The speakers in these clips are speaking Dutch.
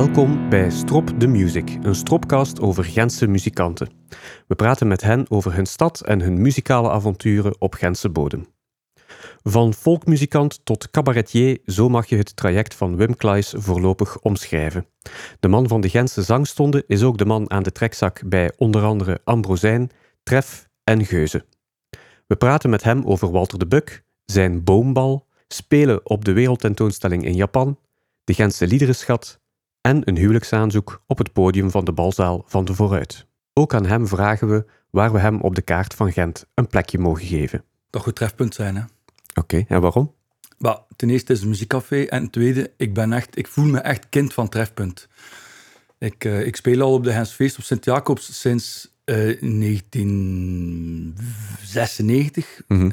Welkom bij Strop the Music, een stropcast over Gentse muzikanten. We praten met hen over hun stad en hun muzikale avonturen op Gentse bodem. Van folkmuzikant tot cabaretier, zo mag je het traject van Wim Klaes voorlopig omschrijven. De man van de Gentse zangstonden is ook de man aan de trekzak bij onder andere Ambrosijn, Tref en Geuze. We praten met hem over Walter de Buk, zijn boombal, spelen op de wereldtentoonstelling in Japan, de Gentse liederenschat en een huwelijksaanzoek op het podium van de balzaal van de Vooruit. Ook aan hem vragen we waar we hem op de kaart van Gent een plekje mogen geven. Dat goed trefpunt zijn, hè? Oké, en waarom? Ten eerste is het een muziekcafé en ten tweede, ik, ben echt, ik voel me echt kind van Trefpunt. Ik, uh, ik speel al op de Hensfeest op Sint-Jacobs sinds uh, 1996. Mm -hmm.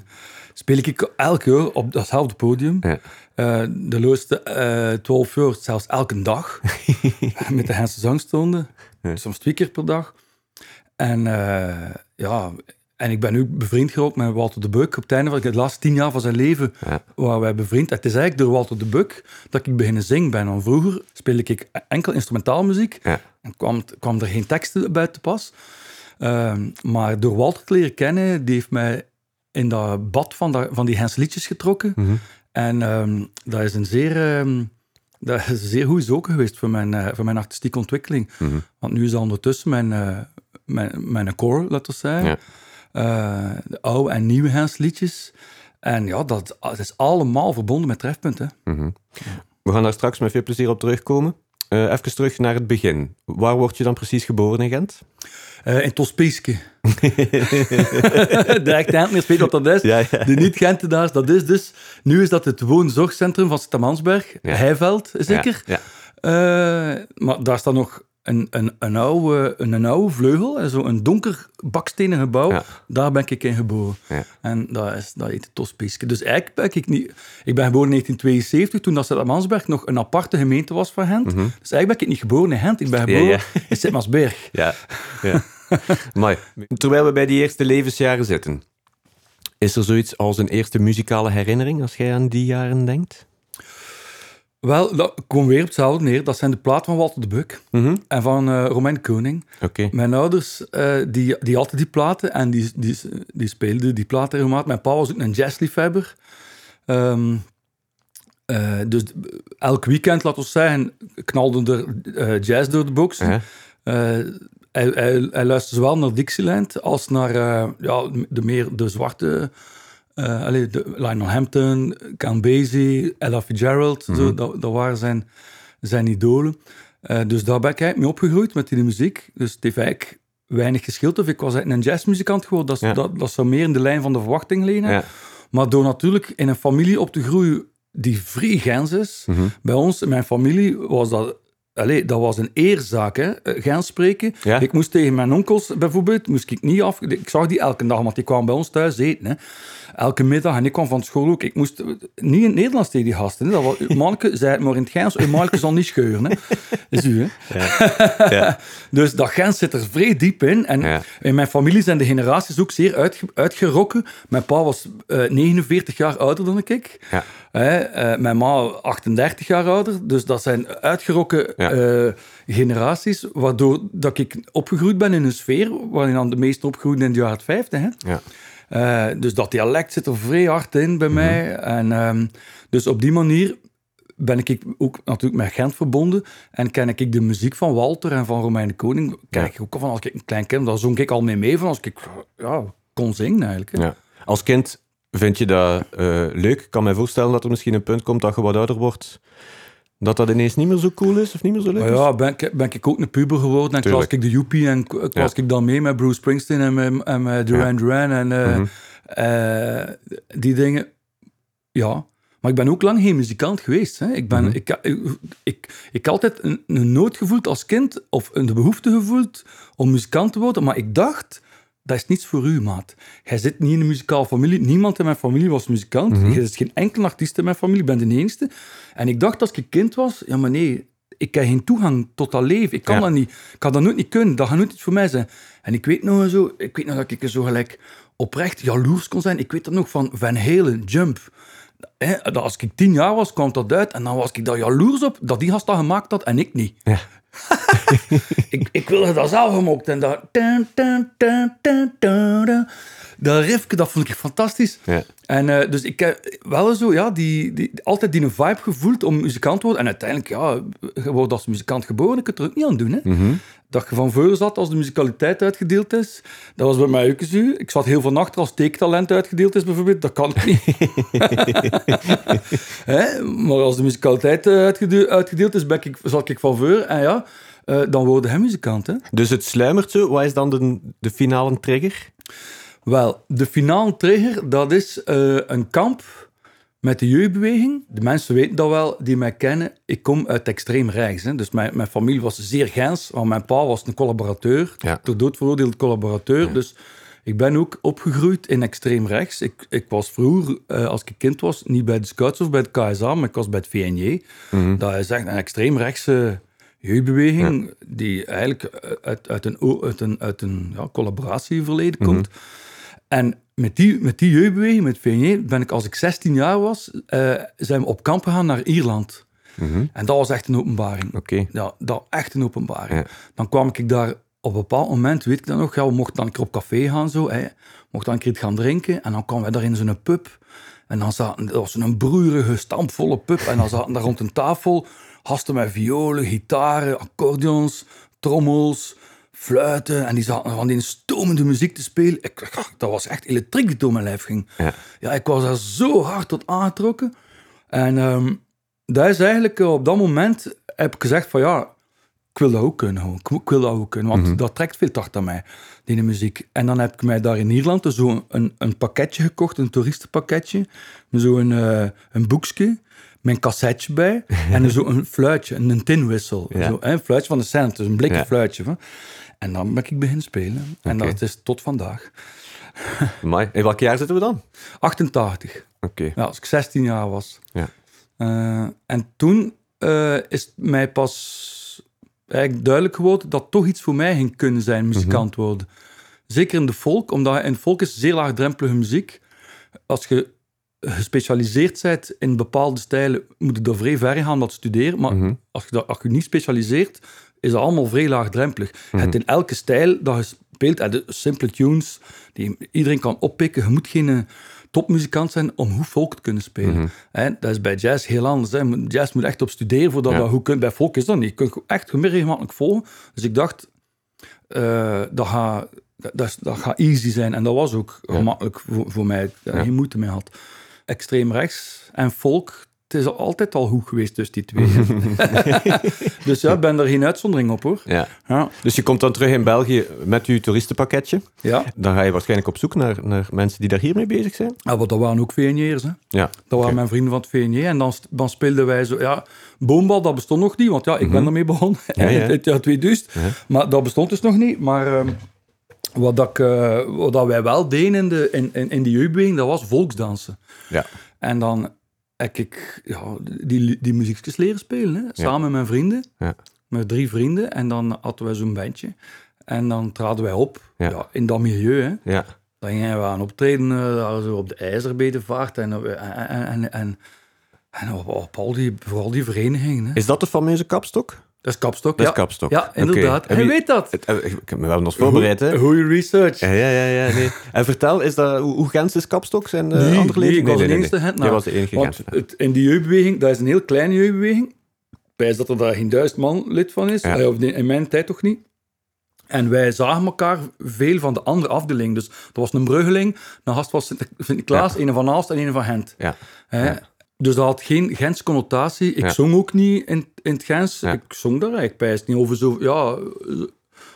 Speel ik elke uur op datzelfde podium. Ja. Uh, de laatste twaalf uur zelfs elke dag. met de Hense zangstonden. Ja. Soms twee keer per dag. En ja, en ik ben nu bevriend geraakt met Walter de Buk. Op het einde van de laatste tien jaar van zijn leven ja. waren wij bevriend. Het is eigenlijk door Walter de Buk dat ik beginnen zingen ben. Want vroeger speelde ik enkel instrumentaalmuziek. Ja. En kwam, kwam er geen teksten bij te pas. Um, maar door Walter te leren kennen, die heeft mij in dat bad van, dat, van die Hens liedjes getrokken. Mm -hmm. En um, dat is een zeer... Um, dat is een zeer goede zoeken geweest voor mijn, uh, voor mijn artistieke ontwikkeling. Mm -hmm. Want nu is dat ondertussen mijn, uh, mijn, mijn core, laten we zeggen. Ja. Uh, de oude en nieuwe Hens-liedjes. En ja, dat, dat, is allemaal verbonden met trefpunten. Mm -hmm. We gaan daar straks met veel plezier op terugkomen. Uh, even terug naar het begin. Waar word je dan precies geboren in Gent? Uh, in Tospeeske. Direct eind meer weet wat dat is. Ja, ja. De niet-Gentenaars, dat is dus... Nu is dat het woonzorgcentrum van Stamansberg. Ja. Heiveld, zeker. Ja. Uh, maar daar staat nog een, een, een, oude, een, een oude vleugel, zo een donker bakstenen gebouw. Ja. Daar ben ik in geboren. Ja. En dat, is, dat heet Tospeeske. Dus eigenlijk ben ik niet... Ik ben geboren in 1972, toen dat Sint-Mansberg nog een aparte gemeente was van Gent. Mm -hmm. Dus eigenlijk ben ik niet geboren in Gent, ik ben geboren ja, in Sint-Mansberg. Ja, ja. Mooi. Terwijl we bij die eerste levensjaren zitten, is er zoiets als een eerste muzikale herinnering als jij aan die jaren denkt? Wel, dat komt weer op hetzelfde neer. Dat zijn de platen van Walter de Buk mm -hmm. en van uh, Romein Koning. Okay. Mijn ouders uh, die, die hadden die platen en die, die, die speelden die platen regelmatig. Mijn pa was ook een jazzliefhebber. Um, uh, dus elk weekend, laten we zeggen, knalde er jazz door de box. -huh. hij, hij, hij luisterde zowel naar Dixieland als naar ja, de meer de zwarte uh, allee, de, Lionel Hampton, Count Basie, Ella Fitzgerald, mm -hmm. zo, dat, dat, waren zijn, zijn idolen. Uh, dus daar ben ik eigenlijk mee opgegroeid met die muziek. Dus het heeft eigenlijk weinig geschild. Of ik was eigenlijk een jazzmuzikant geworden. Dat, ja. dat, dat zou meer in de lijn van de verwachting liggen. Ja. Maar door natuurlijk in een familie op te groeien die vrij gens is. Mm -hmm. Bij ons, in mijn familie, was dat Allee, dat was een eerzaak, hè. gaan spreken. Ja. Ik moest tegen mijn onkels bijvoorbeeld, moest ik niet af... Ik zag die elke dag, want die kwamen bij ons thuis eten, hè. Elke middag, en ik kwam van school ook. Ik moest niet in het Nederlands tegen die gasten. Hè. Dat was, Manneke zei het maar in het Gens, Manneke zal niet scheuren, hè. is u, hè. Ja. Ja. dus dat Gens zit er vrij diep in. En in mijn familie zijn de generaties ook zeer uitge uitgerokken. Mijn pa was uh, 49 jaar ouder dan ik. Ja. Uh, mijn ma 38 jaar ouder. Dus dat zijn uitgerokken uh, generaties, waardoor dat ik opgegroeid ben in een sfeer waarin dan de meesten opgegroeid in de jaren 50. Hè. Ja. Uh, dus dat dialect zit er vrij hard in bij mm -hmm. mij. En, um, dus op die manier ben ik ook natuurlijk met Gent verbonden. En ken ik de muziek van Walter en van Romein de Koning. Kijk ik ook van als ik een klein kind, daar zong ik al mee mee van als ik ja, kon zingen eigenlijk. Ja. Als kind Vind je dat uh, leuk? Ik kan me voorstellen dat er misschien een punt komt dat je wat ouder wordt. Dat dat ineens niet meer zo cool is of niet meer zo leuk is? Ja, ben ik, ben ik ook een puber geworden. En was ik de Joepie en was ja. ik dan mee met Bruce Springsteen en met, en met Duran. Duran en uh, mm -hmm. uh, die dingen. Ja, maar ik ben ook lang geen muzikant geweest. Hè. Ik, ben, mm -hmm. ik, ik, ik, ik altijd een, een nood gevoeld als kind of een de behoefte gevoeld om muzikant te worden. Maar ik dacht dat is niets voor u, maat. Jij zit niet in een muzikale familie. Niemand in mijn familie was muzikant. Mm -hmm. Er is geen enkele artiest in mijn familie. Ik ben de enige. En ik dacht als ik kind was, ja maar nee, ik heb geen toegang tot dat leven. Ik kan ja. dat niet. Ik kan dat nooit niet kunnen. Dat gaat nooit iets voor mij zijn. En ik weet nog zo, ik weet nog dat ik er zo gelijk oprecht jaloers kon zijn. Ik weet dat nog van Van Halen, Jump. hè, dat als ik tien jaar was, kwam dat uit. En dan was ik daar jaloers op dat die gast dat gemaakt had en ik niet. Ja. ik, ik wilde dat zelf gemaakt. En dat... Dat riffje, dat vond ik fantastisch. Ja. En eh, dus ik heb wel zo, ja, die, die, altijd die vibe gevoeld om muzikant te worden. En uiteindelijk, ja, je wordt als muzikant geboren, ik kan het er ook niet aan doen. Hè. Mhm. Dat je van voor zat als de muzikaliteit uitgedeeld is. Dat was bij mij ook zo. Ik zat heel van achter als tekentalent uitgedeeld is, bijvoorbeeld. Dat kan niet. Hè? Maar als de muzikaliteit eh, uitgede- uitgedeeld is, ben ik, zat ik van voor. En ja, eh, dan worden hij muzikant. Hè? Dus het sluimert zo. Wat is dan de, de finale trigger? Wel, de finale trigger, dat is eh, een kamp met de jeugdbeweging. De mensen weten dat wel, die mij kennen. Ik kom uit extreem rechts. Hè. Dus mijn, mijn familie was zeer gens, want mijn pa was een collaborateur. Ja. Ter dood veroordeeld collaborateur. Dus ik ben ook opgegroeid in extreem rechts. Ik, ik was vroeger, eh, als ik kind was, niet bij de Scouts of bij het KSA, maar ik was bij het VNJ. Dat is echt een extreem rechtse jeugdbeweging die eigenlijk eh, uit, uit een, uit een, uit een ja, collaboratieverleden komt. En met die, met die jeugdbeweging, met VNJ, ben ik als ik 16 jaar was, eh, zijn we op kamp gegaan naar Ierland. En dat was echt een openbaring. Oké. Ja, dat echt een openbaring. Ja. Dan kwam ik daar op een bepaald moment, weet ik dat nog, ja, we mochten dan een keer op café gaan, zo, hè. mochten dan een keer gaan drinken. En dan kwamen wij daar in zo'n pub. En dan zaten, dat was een broerige, stampvolle pub. En dan zaten daar rond een tafel gasten met violen, gitaren, accordeons, trommels, fluiten. En die zaten van die stomende muziek te spelen. Ik, dat was echt elektriek die door mijn lijf ging. Ja. Ja, ik was daar zo hard tot aangetrokken. En ehm, dat is eigenlijk eh, op dat moment heb ik gezegd van ja, ik wil dat ook kunnen. Ik, wil dat ook kunnen, want dat trekt veel tacht aan mij, die muziek. En dan heb ik mij daar in Ierland dus zo een, een pakketje gekocht, een toeristenpakketje, met zo'n eh een boekje, een cassetje bij en zo een fluitje, een tinwissel. Ja. Zo, een fluitje van de cent, dus een blikken Ja. fluitje. Van. En dan ben ik beginnen spelen. En dat is tot vandaag. In welk jaar zitten we dan? 88. Oké. Ja, als ik 16 jaar was. Ja. Eh, en toen eh, is mij pas eigenlijk duidelijk geworden dat toch iets voor mij ging kunnen zijn, muzikant worden. Zeker in de folk, omdat in folk is zeer laagdrempelige muziek. Als je gespecialiseerd bent in bepaalde stijlen, moet je daar vrij ver gaan wat studeren. Maar als, je als je niet specialiseert, is dat allemaal vrij laagdrempelig. Het in elke stijl dat je speelt, en de simple tunes die iedereen kan oppikken. Je moet geen eh, topmuzikant zijn om goed folk te kunnen spelen. Hè, dat is bij jazz heel anders. Hè. Jazz moet echt op studeren voordat Ja. dat goed kunt. Bij folk is dat niet. Je kunt echt meer gemakkelijk volgen. Dus ik dacht, eh, dat gaat dat, dat easy zijn. En dat was ook gemakkelijk voor, voor mij. Ik geen moeite mee had. Extreem rechts en folk, het is altijd al goed geweest tussen die twee. dus ja, ik ben er geen uitzondering op hoor. Ja. Ja, Dus je komt dan terug in België met je toeristenpakketje. ja. Dan ga je waarschijnlijk op zoek naar, naar mensen die daar hiermee bezig zijn. Ah, maar dat waren ook VNJ'ers. Ja. Dat waren mijn vrienden van het VNJ. En dan, dan speelden wij zo... Ja, boombal, dat bestond nog niet. Want ja, ik ben ermee begonnen Mhm. Ja, ja. in het jaar 2000. Ja. Maar dat bestond dus nog niet. Maar ehm, wat, dat ik, eh, wat dat wij wel deden in de, in, in, in de jeugdbeweging, dat was volksdansen. Ja. En dan heb ik ja, die, die muziekjes leren spelen. Hè, samen met mijn vrienden. Ja. Met drie vrienden. En dan hadden wij zo'n bandje. En dan traden wij op Ja. in dat milieu. Hè. Ja. Dan gingen we aan optreden eh, zo op de IJzerbedevaart op- en, en, en, en, en op, op al die, vooral die verenigingen. Hè. Is dat de fameuze kapstok? Dat is kapstok, Dat ja. is kapstok. Ja, inderdaad. En Hij wie- weet dat. Het- eh, Ik heb me wel nog voorbereid, hè? Goeie research. Ja, ja, ja. ja nee. En vertel, is dat, hoe, hoe Gens is kapstok? Zijn uh, nee, andere nee, leden? ik was de enige was de enige Want het, in die jeugdbeweging, dat is een heel kleine jeugdbeweging. Wijs dat er daar geen duizend man lid van is. Ja. Eh, Of in mijn tijd toch niet. En wij zagen elkaar veel van de andere afdeling. Dus er was een Bruggeling, een gast was Sint- Sint-Niklaas, een van Aalst en een van Gent. Ja. Hè? Ja. Dus dat had geen Gens connotatie. Ik Ja. zong ook niet in, in het Gens. Ja. Ik zong daar eigenlijk bij. niet over zo... Ja,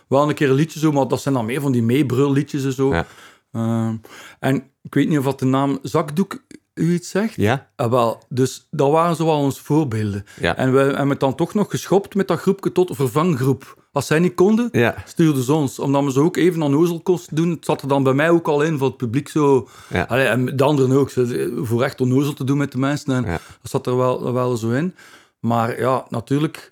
wel een keer een liedje zo, maar dat zijn dan meer van die meebrulliedjes en zo. Ja. Ehm, en ik weet niet of dat de naam Zakdoek u iets zegt. Ja? Ah, wel, dus dat waren zo wel onze voorbeelden. En we hebben het dan toch nog geschopt met dat groepje tot vervanggroep. Als zij niet konden, Ja. stuurden ze ons. Omdat we ze ook even aan Ozel kosten doen. Het zat er dan bij mij ook al in, voor het publiek zo... Ja. Allee, en de anderen ook. Voor echt onnozel te doen met de mensen. En Ja. dat zat er wel, wel zo in. Maar ja, natuurlijk...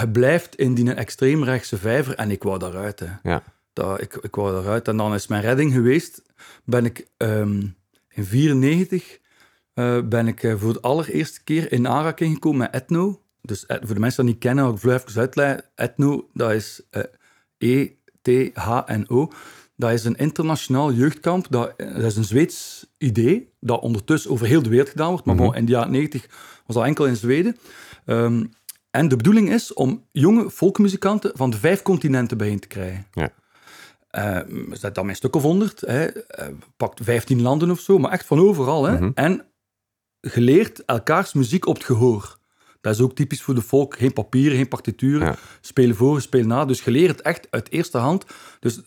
Je blijft in die extreemrechtse vijver. En ik wou daaruit, hè. Ja. Dat, ik, ik wou daaruit. En dan is mijn redding geweest. Ben ik ehm, in 94 eh, ben ik eh, voor de allereerste keer in aanraking gekomen met etno. Dus eh, voor de mensen die niet kennen, ik vlug even uitleggen. Etno, dat is eh, E-T-H-N-O. Dat is een internationaal jeugdkamp. Dat, eh, dat is een Zweeds idee, dat ondertussen over heel de wereld gedaan wordt. Maar Mhm. bon, in de jaren 90 was dat enkel in Zweden. Ehm, en de bedoeling is om jonge volkmuzikanten van de vijf continenten bijeen te krijgen. Ja. Eh, zet dan een stuk of honderd. Hè. Eh, pakt 15 landen of zo, maar echt van overal. Hè. Mhm. En geleerd elkaars muziek op het gehoor. Dat is ook typisch voor de volk. Geen papieren, geen partituren. Ja. Spelen voor, spelen na. Dus geleerd het echt uit eerste hand. Dus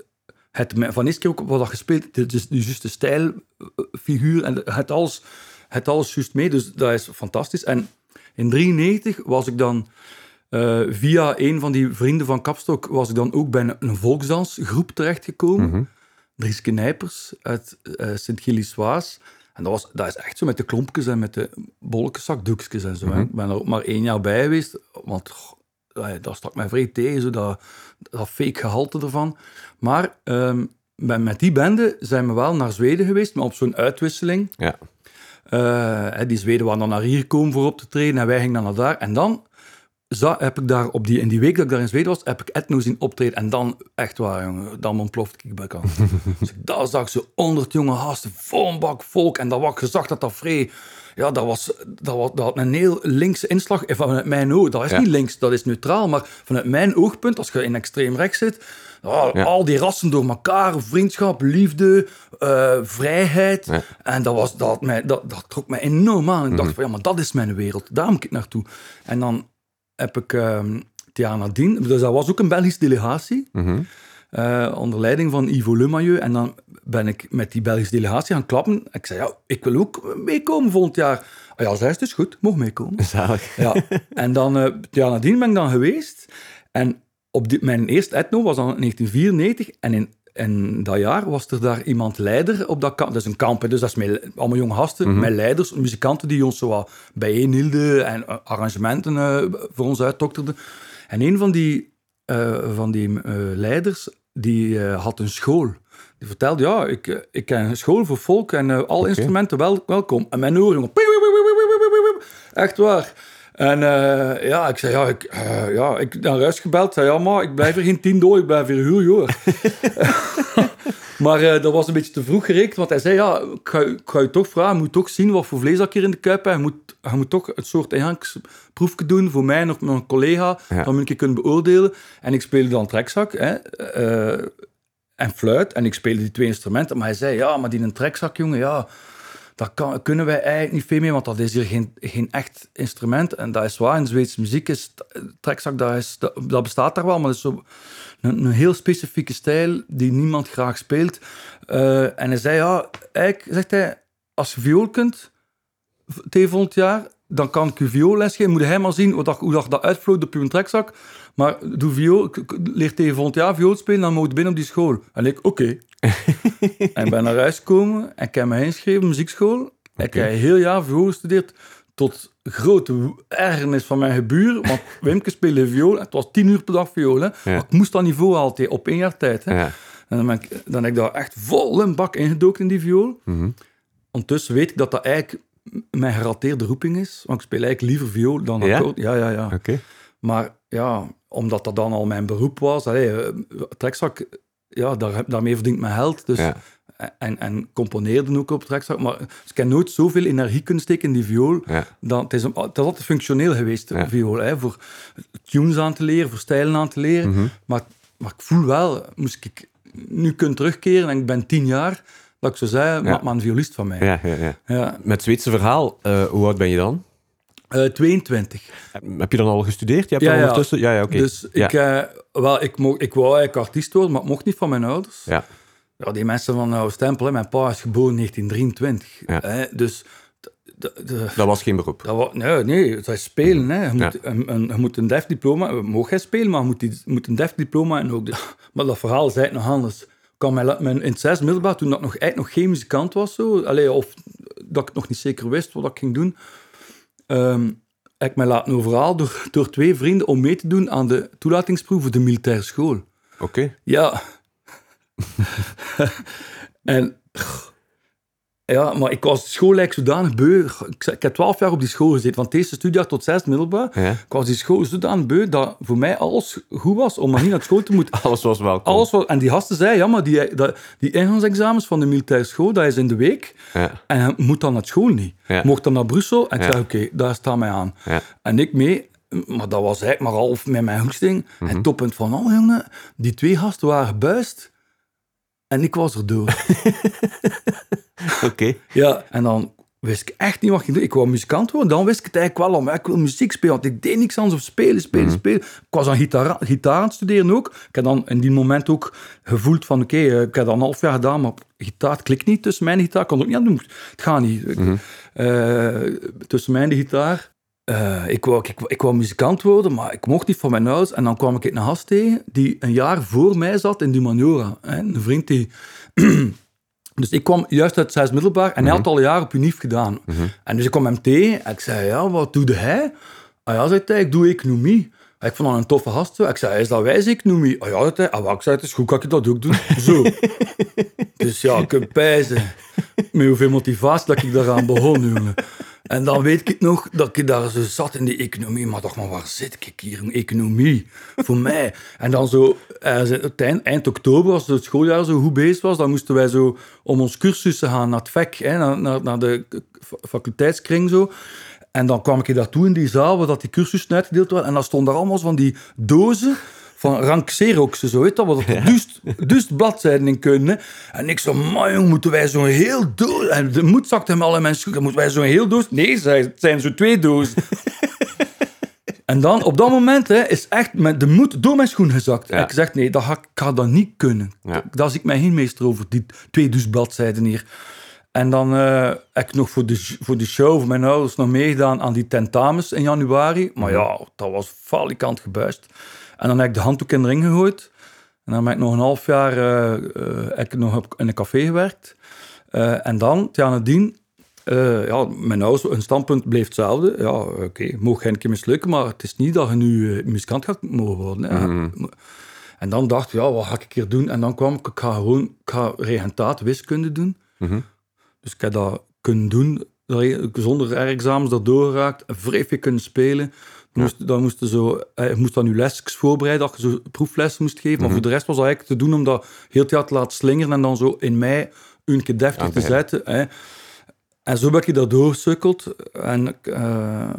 het, van eerste keer ook wat dat gespeeld, de, de, de juiste stijl, eh, figuur en het alles, het alles juist mee. Dus dat is fantastisch. En in 93 was ik dan eh, via een van die vrienden van Kapstok was ik dan ook bij een, een volksdansgroep terechtgekomen. Dries Nijpers uit eh Sint-Gilles-Waas. En dat, was, dat is echt zo met de klompjes en met de bolkenzakdoekjes en zo. Mhm. Ik ben er ook maar één jaar bij geweest, want dat, stak mij vrij tegen, zo dat, dat fake gehalte ervan. Maar ehm, met, met die bende zijn we wel naar Zweden geweest, maar op zo'n uitwisseling. Ja. Eh, die Zweden waren dan naar hier komen voor op te treden en wij gingen dan naar daar. En dan za- heb ik daar op die, in die week dat ik daar in Zweden was, heb ik etno zien optreden. En dan, echt waar, jongen, dan ontplofte ik bij kant. dus ik, daar zag zo honderd jonge gasten, vol bak volk. En dat wat gezag dat dat vrij... Ja, dat, was, dat, was, dat had een heel linkse inslag. En vanuit mijn oog, dat is Ja. niet links, dat is neutraal. Maar vanuit mijn oogpunt, als je in extreem rechts zit... Ja. Al die rassen door elkaar, vriendschap, liefde, eh, vrijheid. Ja. En dat, was, dat, mij, dat, dat trok mij enorm aan. Ik Mhm. dacht van, ja, maar dat is mijn wereld. Daar moet ik naartoe. En dan heb ik jaar nadien... Dus dat was ook een Belgische delegatie. Mhm. eh, onder leiding van Ivo Lemaieux. En dan ben ik met die Belgische delegatie gaan klappen. Ik zei, ja, ik wil ook meekomen volgend jaar. Ah ja, zei is goed, mag meekomen. Zalig. Ja, en dan, jaar nadien ben ik dan geweest. En op mijn eerste etno was dan in 1994. En in, in dat jaar was er daar iemand leider op dat kamp. Dat is een kamp, hè, dus dat is met allemaal jonge gasten, met leiders, muzikanten die ons zo wat bijeenhielden en eh, arrangementen eh, voor ons uitdokterden. En een van die, eh, van die leiders, die had een school. Die vertelde, ja, ik, ik ken een school voor volk en alle instrumenten wel, welkom. En mijn oren, jongen, echt waar. En eh, ja, ik zei, ja, ik, eh, ja, ik naar huis gebeld. zei, ja, maar ik blijf er geen tien door, ik blijf hier heel hoor. maar eh, dat was een beetje te vroeg gerekend, want hij zei, ja, ik ga, ik ga je toch vragen, je moet toch zien wat voor vlees dat ik hier in de kuip heb. Je moet, je moet toch een soort ingangsproefje doen voor mij of mijn collega, Ja. dan moet ik je kunnen beoordelen. En ik speelde dan trekzak, hè, en fluit, en ik speelde die twee instrumenten. Maar hij zei, ja, maar die een trekzak, jongen, ja, daar kunnen wij eigenlijk niet veel mee, want dat is hier geen, geen echt instrument. En dat is waar, in Zweedse muziek is trekzak, dat, is, bestaat daar wel, maar dat is zo een, heel specifieke stijl die niemand graag speelt. Eh, en hij zei, ja, eigenlijk, zegt hij, als je viool kunt, tegen volgend jaar, dan kan ik je vioolles geven. Moet hij maar zien hoe dat, hoe dat, dat uitvloeit op je trekzak. Maar doe viool, leer tegen volgend jaar viool spelen, dan moet je binnen op die school. En ik, oké. en ik ben naar huis gekomen en ik heb me ingeschreven, muziekschool. Ik heb een heel jaar viool gestudeerd, tot grote ergernis van mijn gebuur. Want Wimke speelde viool, het was tien uur per dag viool. Hè. Ik moest dat niveau altijd op één jaar tijd. Hè. Ja. En dan, ben ik, dan heb ik daar echt vol een bak ingedoken in die viool. Mhm. Ondertussen weet ik dat dat eigenlijk mijn gerateerde roeping is. Want ik speel eigenlijk liever viool dan Ja? akkoord. Ja, ja, ja. Oké. Maar ja, omdat dat dan al mijn beroep was, allee, eh, trekzak, ja, daar, daarmee verdient mijn geld. Dus, Ja. en, en componeerde ook op trekzak. Maar dus ik heb nooit zoveel energie kunnen steken in die viool. Ja. Dan, het, is, een- het is altijd functioneel geweest, Ja. viool. Hè, voor tunes aan te leren, voor stijlen aan te leren. Mhm. maar, maar ik voel wel, moest ik nu kunnen terugkeren en ik ben tien jaar, dat ik zou zeggen, maak maar een violist van mij. Ja, ja, ja. Ja. Met Zweedse verhaal, eh, hoe oud ben je dan? Eh, 22. Heb je dan al gestudeerd? Je hebt Ja, ondertussen... Ja, ja, oké. Dus ik, eh, wel, ik, mo- ik wou eigenlijk artiest worden, maar het mocht niet van mijn ouders. Ja. Ja, die mensen van nou stempel, hè, mijn pa is geboren in 1923. Ja. Hè, dus de- Dat was geen beroep. dat nee, nee, het is spelen. Hè. Je, moet, Ja. een, een- je moet een def diploma, mocht jij spelen, maar je moet, die, moet een def diploma en ook. De, maar dat verhaal zei het nog anders. Kan mij, la- mijn, in het zesde middelbaar, toen dat nog, eigenlijk nog geen muzikant was, zo, allee, of dat ik nog niet zeker wist wat ik ging doen, ehm, heb ik mij laten overhalen door, door twee vrienden om mee te doen aan de toelatingsproef voor de militaire school. Oké. Ja. en Ja, maar ik was school eigenlijk zodanig beu. Ik, ik heb twaalf jaar op die school gezeten, van het eerste studiejaar tot zes middelbaar. Ja. Ik was die school zodanig beu dat voor mij alles goed was om maar niet naar school te moeten. Alles was welkom. Alles was, en die gasten zei, ja, maar die, dat, die ingangsexamens van de militaire school, dat is in de week. Ja. En je moet dan naar school niet. Ja. Mocht dan naar Brussel. En ik zei, oké, daar staat mij aan. Ja. En ik mee, maar dat was eigenlijk maar half met mijn hoesting. Mhm. Het toppunt van al, jongen, die twee gasten waren gebuist. En ik was er door. Oké. ja, en dan wist ik echt niet wat ik ging doen. Ik wou muzikant worden. Dan wist ik het eigenlijk wel. Maar ik wil muziek spelen, want ik deed niks anders of spelen, spelen, Mhm. spelen. Ik was aan gitaar, gitaar aan het studeren ook. Ik heb dan in die moment ook gevoeld van, oké, eh, ik heb dat een half jaar gedaan, maar gitaar klikt niet tussen mijn gitaar. Ik kon het ook niet aan doen. Het gaat niet. Ik- Mhm. eh, tussen mij en de gitaar. Eh, ik, wou, ik, ik wou muzikant worden, maar ik mocht niet van mijn ouders. En dan kwam ik een gast tegen die een jaar voor mij zat in Dumaniora. Een vriend die... dus ik kwam juist uit zes middelbaar en hij had al een jaar op UNIF gedaan. En dus ik kwam hem tegen en ik zei, ja, wat doe hij? Ah ja, zei hij, ik doe economie. Ik vond dat een toffe gast. zo. Ik zei, is dat wijze economie? Ah ja, zei hij, ah, wel, ik zei, het is goed, kan ik dat ook doen? Zo. dus ja, ik kan pijzen met hoeveel motivatie dat ik daaraan begon, jongen. En dan weet ik nog dat ik daar zo zat in die economie. Maar dacht, maar waar zit ik hier in economie? Voor mij. En dan zo, eh, eind, oktober, als het schooljaar zo goed bezig was, dan moesten wij zo om ons cursussen gaan naar het VEC, hè, naar, naar, de faculteitskring zo. En dan kwam ik daartoe in die zaal waar dat die cursussen uitgedeeld waren. En dan stonden er allemaal van die dozen van rank Xerox, zo weet dat, wat er duist, duist bladzijden in kunnen. En ik zo, man jong, moeten wij zo'n heel doos... En de moed zakte hem al in mijn schoen. Moeten wij zo'n heel doos... Nee, zei, het zijn zo twee dozen. en dan, op dat moment, hè, is echt met de moed door mijn schoen gezakt. En ik zeg, nee, dat ga, ik ga dat niet kunnen. Ja. Daar zie ik mij geen meester over, die twee duist bladzijden hier. En dan eh, heb ik nog voor de, voor de show van mijn ouders nog meegedaan aan die tentamens in januari. Maar ja, dat was falikant gebuist. En dan heb ik de handdoek in de ring gegooid. En dan ben ik nog een half jaar eh, eh, heb ik nog op, in een café gewerkt. Eh, en dan, nadien, eh, ja, mijn ouders, hun standpunt bleef hetzelfde. Ja, oké, mocht geen keer mislukken, maar het is niet dat je nu eh, muzikant gaat mogen worden. Hè. En dan dacht ik, ja, wat ga ik hier doen? En dan kwam ik, ik ga gewoon, ik ga regentaat wiskunde doen. Mhm. Dus ik heb dat kunnen doen, zonder examens daardoor geraakt, vrij veel kunnen spelen. Moest, dan moest je zo, eh, je moest dan je lesjes voorbereiden, dat je zo proeflessen moest geven. Maar voor de rest was dat eigenlijk te doen om dat heel jaar te laten slingeren en dan zo in mei een keer deftig te te zetten. Hè. En zo ben ik dat doorgesukkeld. En, eh,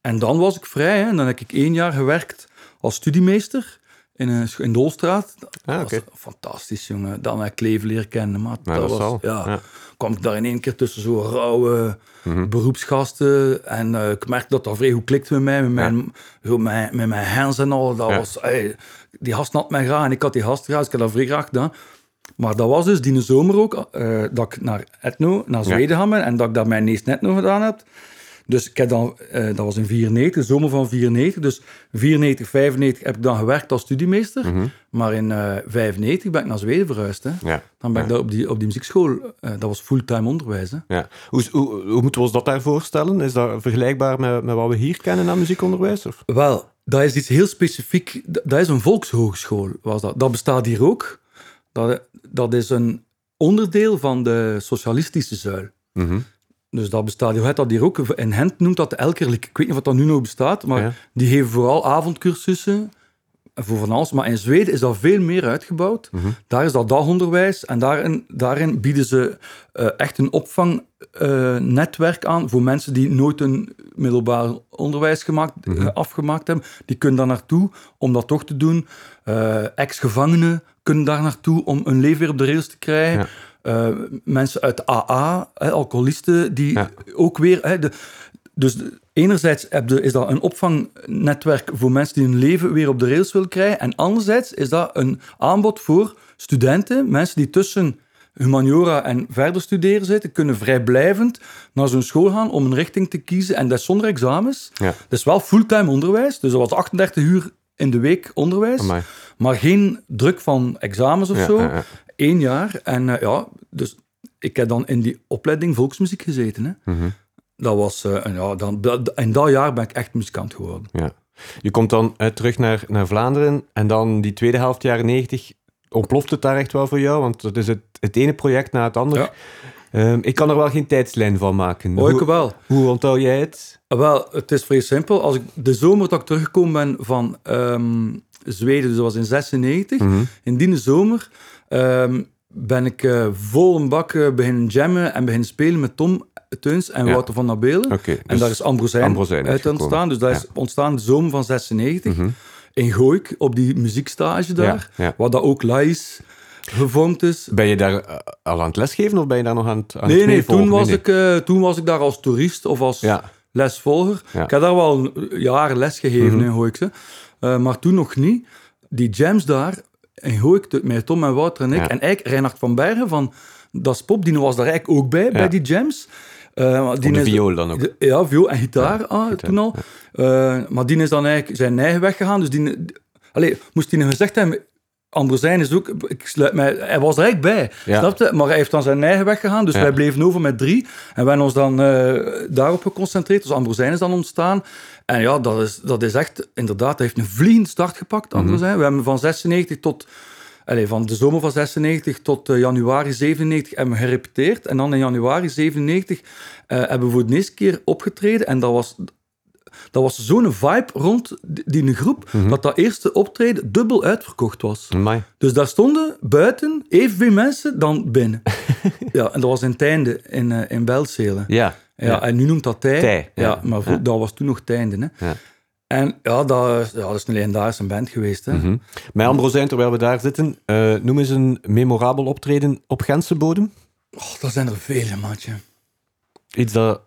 en dan was ik vrij. Hè. En dan heb ik één jaar gewerkt als studiemeester in, een, in Dolstraat. Ah, fantastisch, jongen. Dan heb ik leven leren kennen. Maar dat dat was, zal. Ja. Kwam ik daar in één keer tussen zo'n rauwe Mhm. beroepsgasten. En eh, ik merkte dat dat vrij goed klikte met mij, met mijn, zo met, met mijn hands en al. Dat Ja. was, ey, die gast had mij graag en ik had die gast graag, dus ik heb dat vrij graag gedaan. Maar dat was dus die zomer ook, eh, dat ik naar Etno, naar Ja. Zweden ga en dat ik daar mijn eerste Etno gedaan heb. Dus ik heb dan, eh, dat was in 94, de zomer van 94. Dus 94, 95 heb ik dan gewerkt als studiemeester. Mhm. Maar in eh 95 ben ik naar Zweden verhuisd. Hè. Ja. Dan ben ik daar op die, op die muziekschool, eh, dat was fulltime onderwijs. Hè. Ja. Hoe, hoe, hoe moeten we ons dat daar voorstellen? Is dat vergelijkbaar met, met wat we hier kennen aan muziekonderwijs? Of? Wel, dat is iets heel specifiek. Dat is een volkshogeschool, was dat. Dat bestaat hier ook. Dat, dat is een onderdeel van de socialistische zuil. Mhm. Dus dat bestaat, je hebt dat hier ook. In Gent noemt dat de Elkerlijk. Ik weet niet of dat nu nog bestaat, maar Ja. die geven vooral avondcursussen voor van alles. Maar in Zweden is dat veel meer uitgebouwd. Mhm. Daar is dat dagonderwijs en daarin, daarin bieden ze eh, echt een opvangnetwerk aan voor mensen die nooit een middelbaar onderwijs gemaakt, Mhm. eh, afgemaakt hebben. Die kunnen daar naartoe om dat toch te doen. Eh, Ex-gevangenen kunnen daar naartoe om hun leven weer op de rails te krijgen. Ja. Eh, mensen uit AA, hè, alcoholisten, die Ja. ook weer... Hè, de, dus enerzijds is dat een opvangnetwerk voor mensen die hun leven weer op de rails willen krijgen. En anderzijds is dat een aanbod voor studenten, mensen die tussen humaniora en verder studeren zitten, kunnen vrijblijvend naar zo'n school gaan om een richting te kiezen. En dat is zonder examens. Ja. Dat is wel fulltime onderwijs, dus dat was 38 uur in de week onderwijs. Amai. Maar geen druk van examens of Ja, zo. ja, Eén jaar. En eh, ja, dus ik heb dan in die opleiding volksmuziek gezeten. Hè. Mhm. Dat was, eh, en ja, dan, dat- in dat jaar ben ik echt muzikant geworden. Ja. Je komt dan eh, terug naar, naar Vlaanderen en dan die tweede helft jaren 90 ontploft het daar echt wel voor jou, want dat is het, het ene project na het andere. Ja. Ehm, ik kan er wel geen tijdslijn van maken. Oh, ik wel. hoe onthoud jij het? Ah, Wel, het is vrij simpel. Als ik de zomer dat ik teruggekomen ben van ehm, Zweden, dus dat was in 96, Mhm. in die zomer ehm, ben ik eh, vol een bak eh, beginnen jammen en beginnen spelen met Tom Teuns en Ja. Wouter van Nabelen. Oké, en dus daar is Ambrosijn, uit ontstaan. Dus dat is ontstaan de zomer van 96 Mhm. in Gooik, op die muziekstage daar, Ja, waar dat ook Lais gevormd is. Ben je daar eh, al aan het lesgeven of ben je daar nog aan het, aan Nee, het nee, toen was, nee. Ik, toen was ik daar als toerist of als lesvolger. Ik heb daar wel een jaar les gegeven Mhm. in Gooikse, maar toen nog niet. Die jams daar in Gooik, de- met Tom en Wouter en ik, Ja. en eigenlijk Reinhard van Bergen van Dat is Pop, die was daar eigenlijk ook bij, bij die jams. Maar die de viool dan ook. de- Ja, viool en gitaar ah, gitaar, toen al. Eh, maar die is dan eigenlijk zijn eigen weg gegaan. Dus die, allee, moest hij nog gezegd hebben... Ambrosijn is ook... Ik sluit mij, hij was er eigenlijk bij, Ja. snap je? Maar hij heeft dan zijn eigen weg gegaan. Dus Ja. wij bleven over met drie. En we hebben ons dan eh, daarop geconcentreerd. Dus Ambrosijn is dan ontstaan. En ja, dat is, dat is echt... Inderdaad, hij heeft een vliegende start gepakt, Mhm. Ambrosijn. We hebben van 96 tot... Allee, van de zomer van 96 tot eh, januari 97 hebben we gerepeteerd. En dan in januari 97 eh, hebben we voor de eerste keer opgetreden. En dat was, dat was zo'n vibe rond die, die groep, Mhm. dat dat eerste optreden dubbel uitverkocht was. Amai. Dus daar stonden buiten evenveel mensen dan binnen. ja, en dat was in Teinde, in, eh in Belzelen. Ja. Ja, en nu noemt dat Tij. Tij, ja. ja. maar voor- Ja. dat was toen nog. Hè. Ja. En ja dat, is- ja, dat is een legendarische band geweest. Hè. Met Ambrosijn, terwijl we daar zitten, eh, noem eens een memorabel optreden op Gentse bodem. Oh, dat zijn er vele, maatje. Iets dat...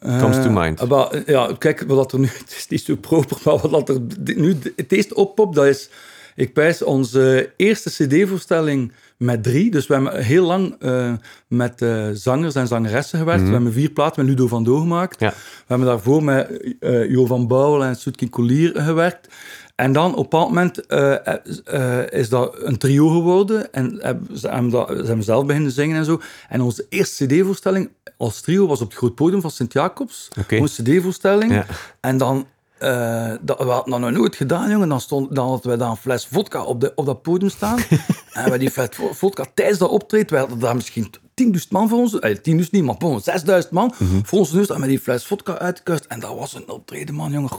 Comes to mind. Eh, wel, ja, kijk, wat er nu... Het is niet zo proper, maar wat er nu het eerste oppopt, dat is... Ik pijs onze eerste cd-voorstelling met drie. Dus we hebben heel lang eh, met eh, zangers en zangeressen gewerkt. We hebben vier platen met Ludo van Do gemaakt. Ja. We hebben daarvoor met Jo van Bouwel en Soetkin Collier gewerkt. En dan op een bepaald moment eh, eh, is dat een trio geworden. En hebben- ze hebben, dat, ze hebben zelf beginnen zingen en zo. En onze eerste cd-voorstelling als trio was op het groot podium van Sint-Jacobs. Oké. Onze cd-voorstelling. Ja. En dan... eh, dat, we hadden dat nog nooit gedaan, jongen. Dan, stond, dan hadden we daar een fles vodka op, de, op dat podium staan. en we die fles vo- vodka tijdens dat optreden, we hadden daar misschien 10.000 man voor ons, eh, 10.000 niet, maar bon, 6.000 man voor ons neus. En met die fles vodka uitgekust. En dat was een optreden, man, jongen.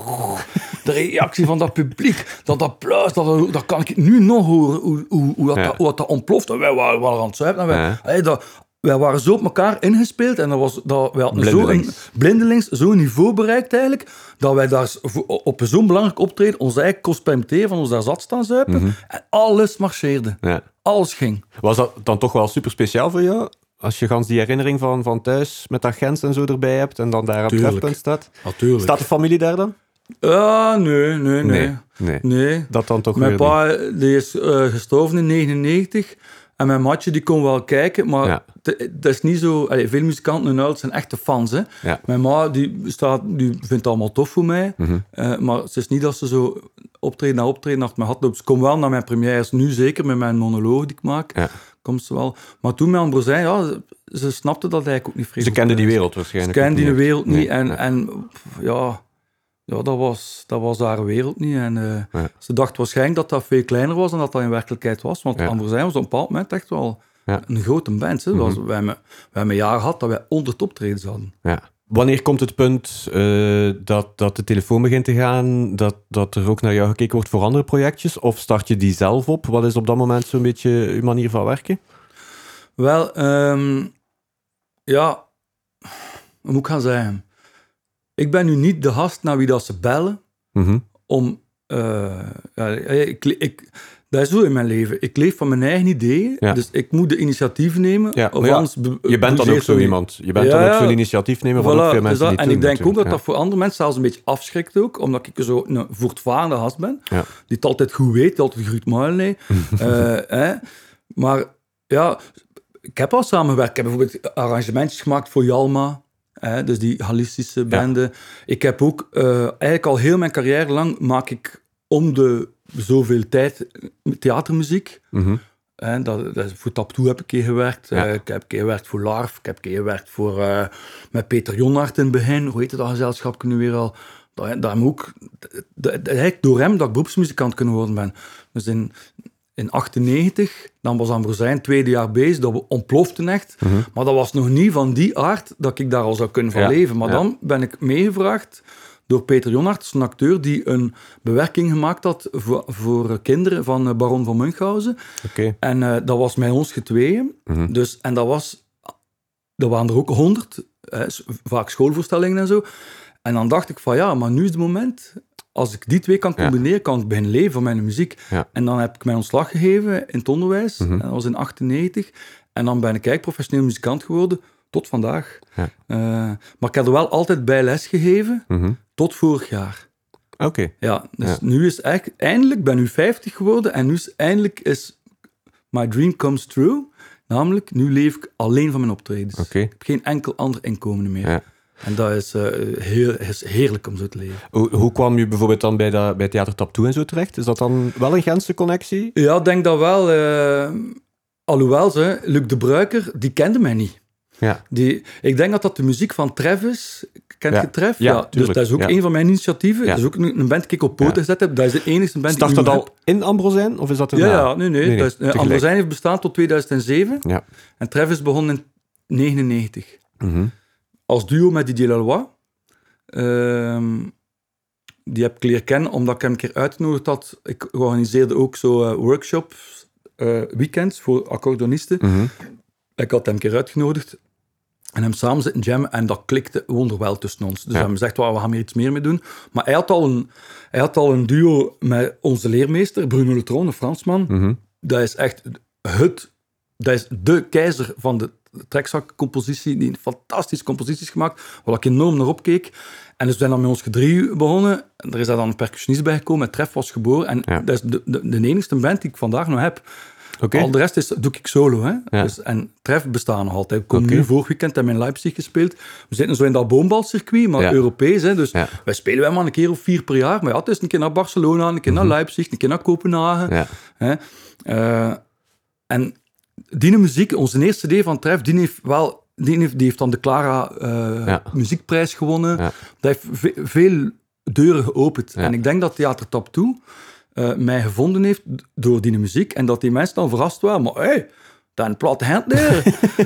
De reactie van dat publiek, dat applaus, dat, dat kan ik nu nog horen, hoe, hoe, hoe, dat, Ja. hoe dat, dat ontploft. En wij waren, waren aan het zuipen. En wij, Ja. hey, dat, wij waren zo op elkaar ingespeeld en dat was, dat, wij hadden zo een, Blindelings. blindelings zo'n niveau bereikt eigenlijk, dat wij daar op zo'n belangrijk optreden ons eigen kost permitteren van ons daar zat staan zuipen. En alles marcheerde. Ja. Alles ging. Was dat dan toch wel super speciaal voor jou? Als je gans die herinnering van, van thuis met dat Gens en zo erbij hebt en dan daar op trefpunt staat. Natuurlijk. Staat de familie daar dan? Ah, nee, nee, nee. Nee. Nee. Dat dan toch Mijn pa die is eh, gestorven in 99 en mijn matje die kon wel kijken, maar Ja. dat is niet zo... Allee, veel muzikanten en oud zijn echte fans. Hè. Ja. Mijn ma die staat, die vindt het allemaal tof voor mij, Mhm. eh, maar het is niet dat ze zo optreden na optreden achter mijn loopt. Ze komt wel naar mijn premières, nu zeker met mijn monoloog die ik maak. Ja. Komt ze wel. Maar toen met Ambrosijn, ja, ze, ze snapte dat eigenlijk ook niet Ze vreselijk. kenden die wereld Ze waarschijnlijk. kende ook die niet. wereld niet. Nee, En, ja. en ja, ja dat, was, dat was haar wereld niet. En eh, Ja. ze dacht waarschijnlijk dat dat veel kleiner was dan dat dat in werkelijkheid was. Want Ja. Ambrosijn was op een bepaald moment echt wel Ja. een grote band. Hè. Dat was, Mhm. hebben, wij hebben een jaar gehad dat wij 100 optredens hadden. Ja. Wanneer komt het punt eh, dat, dat de telefoon begint te gaan, dat, dat er ook naar jou gekeken wordt voor andere projectjes? Of start je die zelf op? Wat is op dat moment zo'n beetje je manier van werken? Wel, ehm, ja, hoe moet ik gaan zeggen? Ik ben nu niet de gast naar wie dat ze bellen Mhm. om. eh, ja, ik, ik, dat is zo in mijn leven. Ik leef van mijn eigen ideeën. Ja. Dus ik moet de initiatief nemen. Ja, of ja, Je bent dan ook zo iemand. Je bent dan ook zo'n initiatiefnemer van ook Voilà, veel dus mensen dat- die en ik denk ook dat dat voor andere mensen zelfs een beetje afschrikt ook, omdat ik zo een voortvarende gast ben, die het altijd goed weet, altijd Gruut Marley. Eh. Maar ja, ik heb al samengewerkt. Ik heb bijvoorbeeld arrangementjes gemaakt voor Jalma, hè, dus die holistische bende. Ik heb ook eh, eigenlijk al heel mijn carrière lang maak ik om de zoveel tijd theatermuziek. Mhm. Hè, dat, dat, voor Taptoe heb ik keer gewerkt. Ja. Eh, ik heb een keer gewerkt voor Larf. Ik heb een keer gewerkt voor, eh, met Peter Jonhart in het begin. Hoe heette dat gezelschap nu weer al? Dat, dat hem ook, dat, dat- eigenlijk door hem dat ik beroepsmuzikant kunnen worden ben. Dus in, in 98, dan was Ambrosijn tweede jaar bezig, dat ontplofte echt. Maar dat was nog niet van die aard dat ik daar al zou kunnen van Ja, leven. Maar ja. dan ben ik meegevraagd door Peter Jonarts, een acteur die een bewerking gemaakt had voor, voor kinderen van eh, Baron van Munchausen. En eh, dat was met ons getweeën. Mhm. Dus, en dat was... Er waren er ook honderd, vaak schoolvoorstellingen en zo. En dan dacht ik van ja, maar nu is het moment... Als ik die twee kan Ja. combineren, kan ik beginnen leven van mijn muziek. Ja. En dan heb ik mijn ontslag gegeven in het onderwijs. Mhm. En dat was in 98. En dan ben ik eigenlijk professioneel muzikant geworden tot vandaag. Ja. Eh, maar ik heb er wel altijd bij les gegeven, Mhm. tot vorig jaar. Oké. Ja, dus Ja. nu is eigenlijk, eindelijk ben nu 50 geworden en nu is eindelijk is my dream comes true. Namelijk, nu leef ik alleen van mijn optredens. Ik heb geen enkel ander inkomen meer. Ja. En dat is, eh, heel, is heerlijk om zo te leven. Hoe, hoe kwam je bijvoorbeeld dan bij, dat, bij Theater Tap Toe en zo terecht? Is dat dan wel een Gentse connectie? Ja, ik denk dat wel. eh, alhoewel, ze, Luc de Bruiker, die kende mij niet. Ja. Die, ik denk dat dat de muziek van Trev is. Kent Ja. je Trev? Ja, dus dat is ook een van mijn initiatieven. Dat is ook een, een band die ik op poten gezet heb. Dat is de enige band Start die ik dat al in Ambrosijn? Of is dat erna? Ja, ja, nee, nee. Ambrosijn heeft bestaan tot 2007. Ja. En Trev is begonnen in 99. Mhm. Als duo met Didier Lalois. Ehm, die heb ik leren kennen omdat ik hem een keer uitgenodigd had. Ik organiseerde ook zo eh, workshops, eh, weekends voor accordeonisten. Mhm. Ik had hem een keer uitgenodigd en hem samen zitten jammen en dat klikte wonderwel tussen ons. Dus hebben gezegd, "Wel, we gaan hier iets meer mee doen. Maar hij had al een, hij had al een duo met onze leermeester, Bruno Letron, een Fransman. Mhm. Dat is echt het, dat is de keizer van de trekzakcompositie, die fantastische composities gemaakt, waar ik enorm naar opkeek. En dus we zijn dan met ons gedrie begonnen. En er is daar dan een percussionist bij gekomen, met Tref was geboren. En Ja. dat is de, de, de enigste band die ik vandaag nog heb. Al de rest is, doe ik solo. Hè? Ja. Dus, en Tref bestaan nog altijd. Ik kom Oké. nu vorig weekend in Leipzig gespeeld. We zitten zo in dat boombalcircuit, maar Ja. Europees. Hè? Dus Ja. wij spelen wel maar een keer of vier per jaar. Maar ja, het is een keer naar Barcelona, een keer naar Leipzig, een keer naar Kopenhagen. Mhm. Hè? Eh, en die muziek, onze eerste CD van Tref, die heeft wel... Die heeft, die heeft dan de Clara eh, muziekprijs gewonnen. Dat heeft ve- veel deuren geopend. En ik denk dat Theater Tap Toe eh, mij gevonden heeft door die muziek. En dat die mensen dan verrast waren. Maar hé, hey, dat een platte hand.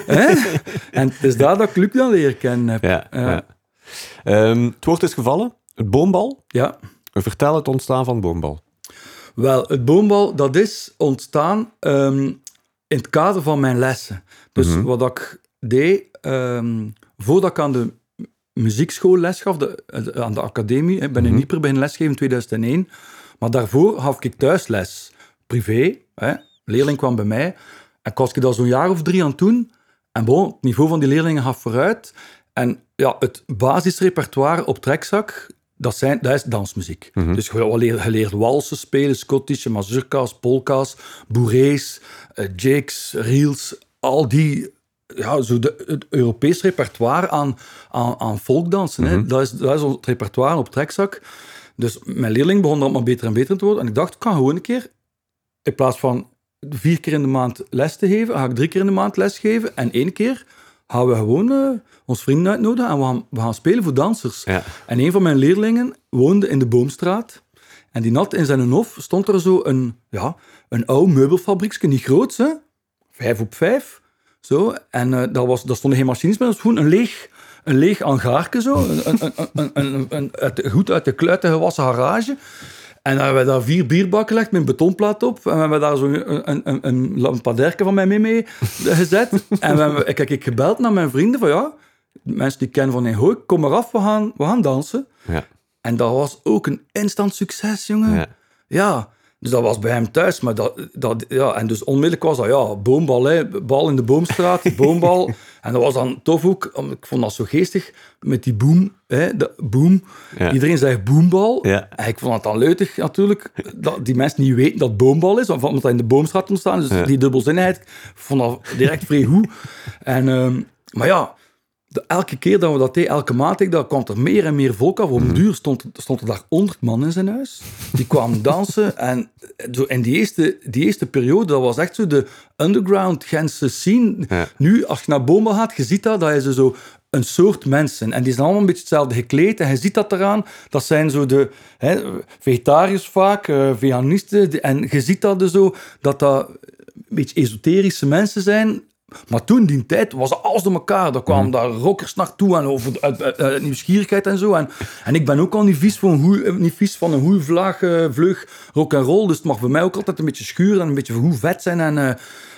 Hè? En het is daar dat ik Luc dan leren kennen heb. Ja. Ehm, het woord is gevallen. Het boombal. ja. Vertel het ontstaan van boombal. Wel, het boombal, dat is ontstaan ehm, in het kader van mijn lessen. Dus Mhm. wat ik deed, ehm, voordat ik aan de muziekschool les gaf, de, eh, aan de academie, ik ben in Mhm. Nieper beginnen lesgeven in 2001, maar daarvoor gaf ik thuisles, privé. Hè. leerling kwam bij mij en ik was ik dat zo'n jaar of drie aan het doen. En bon, het niveau van die leerlingen gaf vooruit. En ja, het basisrepertoire op trekzak, dat, zijn, dat is dansmuziek. Mhm. Dus je leert, je leert walsen spelen, schottische, mazurka's, polka's, bourrées, eh, jigs, reels, al die... Ja, zo de, het Europees repertoire aan, aan, aan volkdansen. hè. Dat, is, dat is ons repertoire op trekzak. Dus mijn leerling begon dat maar beter en beter te worden. En ik dacht, ik kan gewoon een keer, in plaats van vier keer in de maand les te geven, ga ik drie keer in de maand les geven. En één keer gaan we gewoon eh, ons vrienden uitnodigen en we gaan, we gaan spelen voor dansers. Ja. En een van mijn leerlingen woonde in de Boomstraat. En die had in zijn hof stond er zo een, ja, een oud meubelfabriekje, niet groot, hè? vijf op vijf. Zo. En eh daar, was, daar stonden geen machines meer, dat was gewoon een leeg, een leeg hangaarke, zo. Een, een, een, een, uit goed uit de kluiten gewassen garage. En dan hebben we daar vier bierbakken gelegd met een betonplaat op. En we hebben daar zo een, een, een, lampaderke van mij mee, mee gezet. en we hebben, ik heb ik gebeld naar mijn vrienden van ja, mensen die ik ken van hey, hoi, kom maar af, we gaan, we gaan dansen. Ja. En dat was ook een instant succes, jongen. Ja. Ja, dus dat was bij hem thuis. Maar dat, dat, ja, en dus onmiddellijk was dat, ja, boombal, hè, bal in de boomstraat, boombal. en dat was dan tof ook, ik vond dat zo geestig, met die boom, hè, de boom. Ja. Iedereen zegt boombal. Ja. En ik vond het dan leutig natuurlijk, dat die mensen niet weten dat boombal is, omdat dat in de boomstraat ontstaan. Dus die dubbelzinnigheid, ik vond dat direct vrij goed. En, ehm, maar ja, de- elke keer dat we dat deden, elke maand, ik, dat kwam er meer en meer volk af. Op een duur stond, stond er daar 100 man in zijn huis. Die kwamen dansen. En zo in die eerste, die eerste periode, dat was echt zo de underground Gentse scene. Ja. Nu, als je naar Boma gaat, je ziet dat, dat is zo een soort mensen. En die zijn allemaal een beetje hetzelfde gekleed. En je ziet dat eraan. Dat zijn zo de hè, vegetariërs vaak, uh, veganisten. En je ziet dat er zo, dat dat een beetje esoterische mensen zijn. Maar toen, die tijd, was alles door elkaar. Daar kwamen daar rockers naartoe en over uit, uit, uit nieuwsgierigheid en zo. En, en ik ben ook al niet vies van een, goeie, niet vies van een goede vlaag, uh, vlug rock and roll. Dus het mag bij mij ook altijd een beetje schuren en een beetje hoe vet zijn. En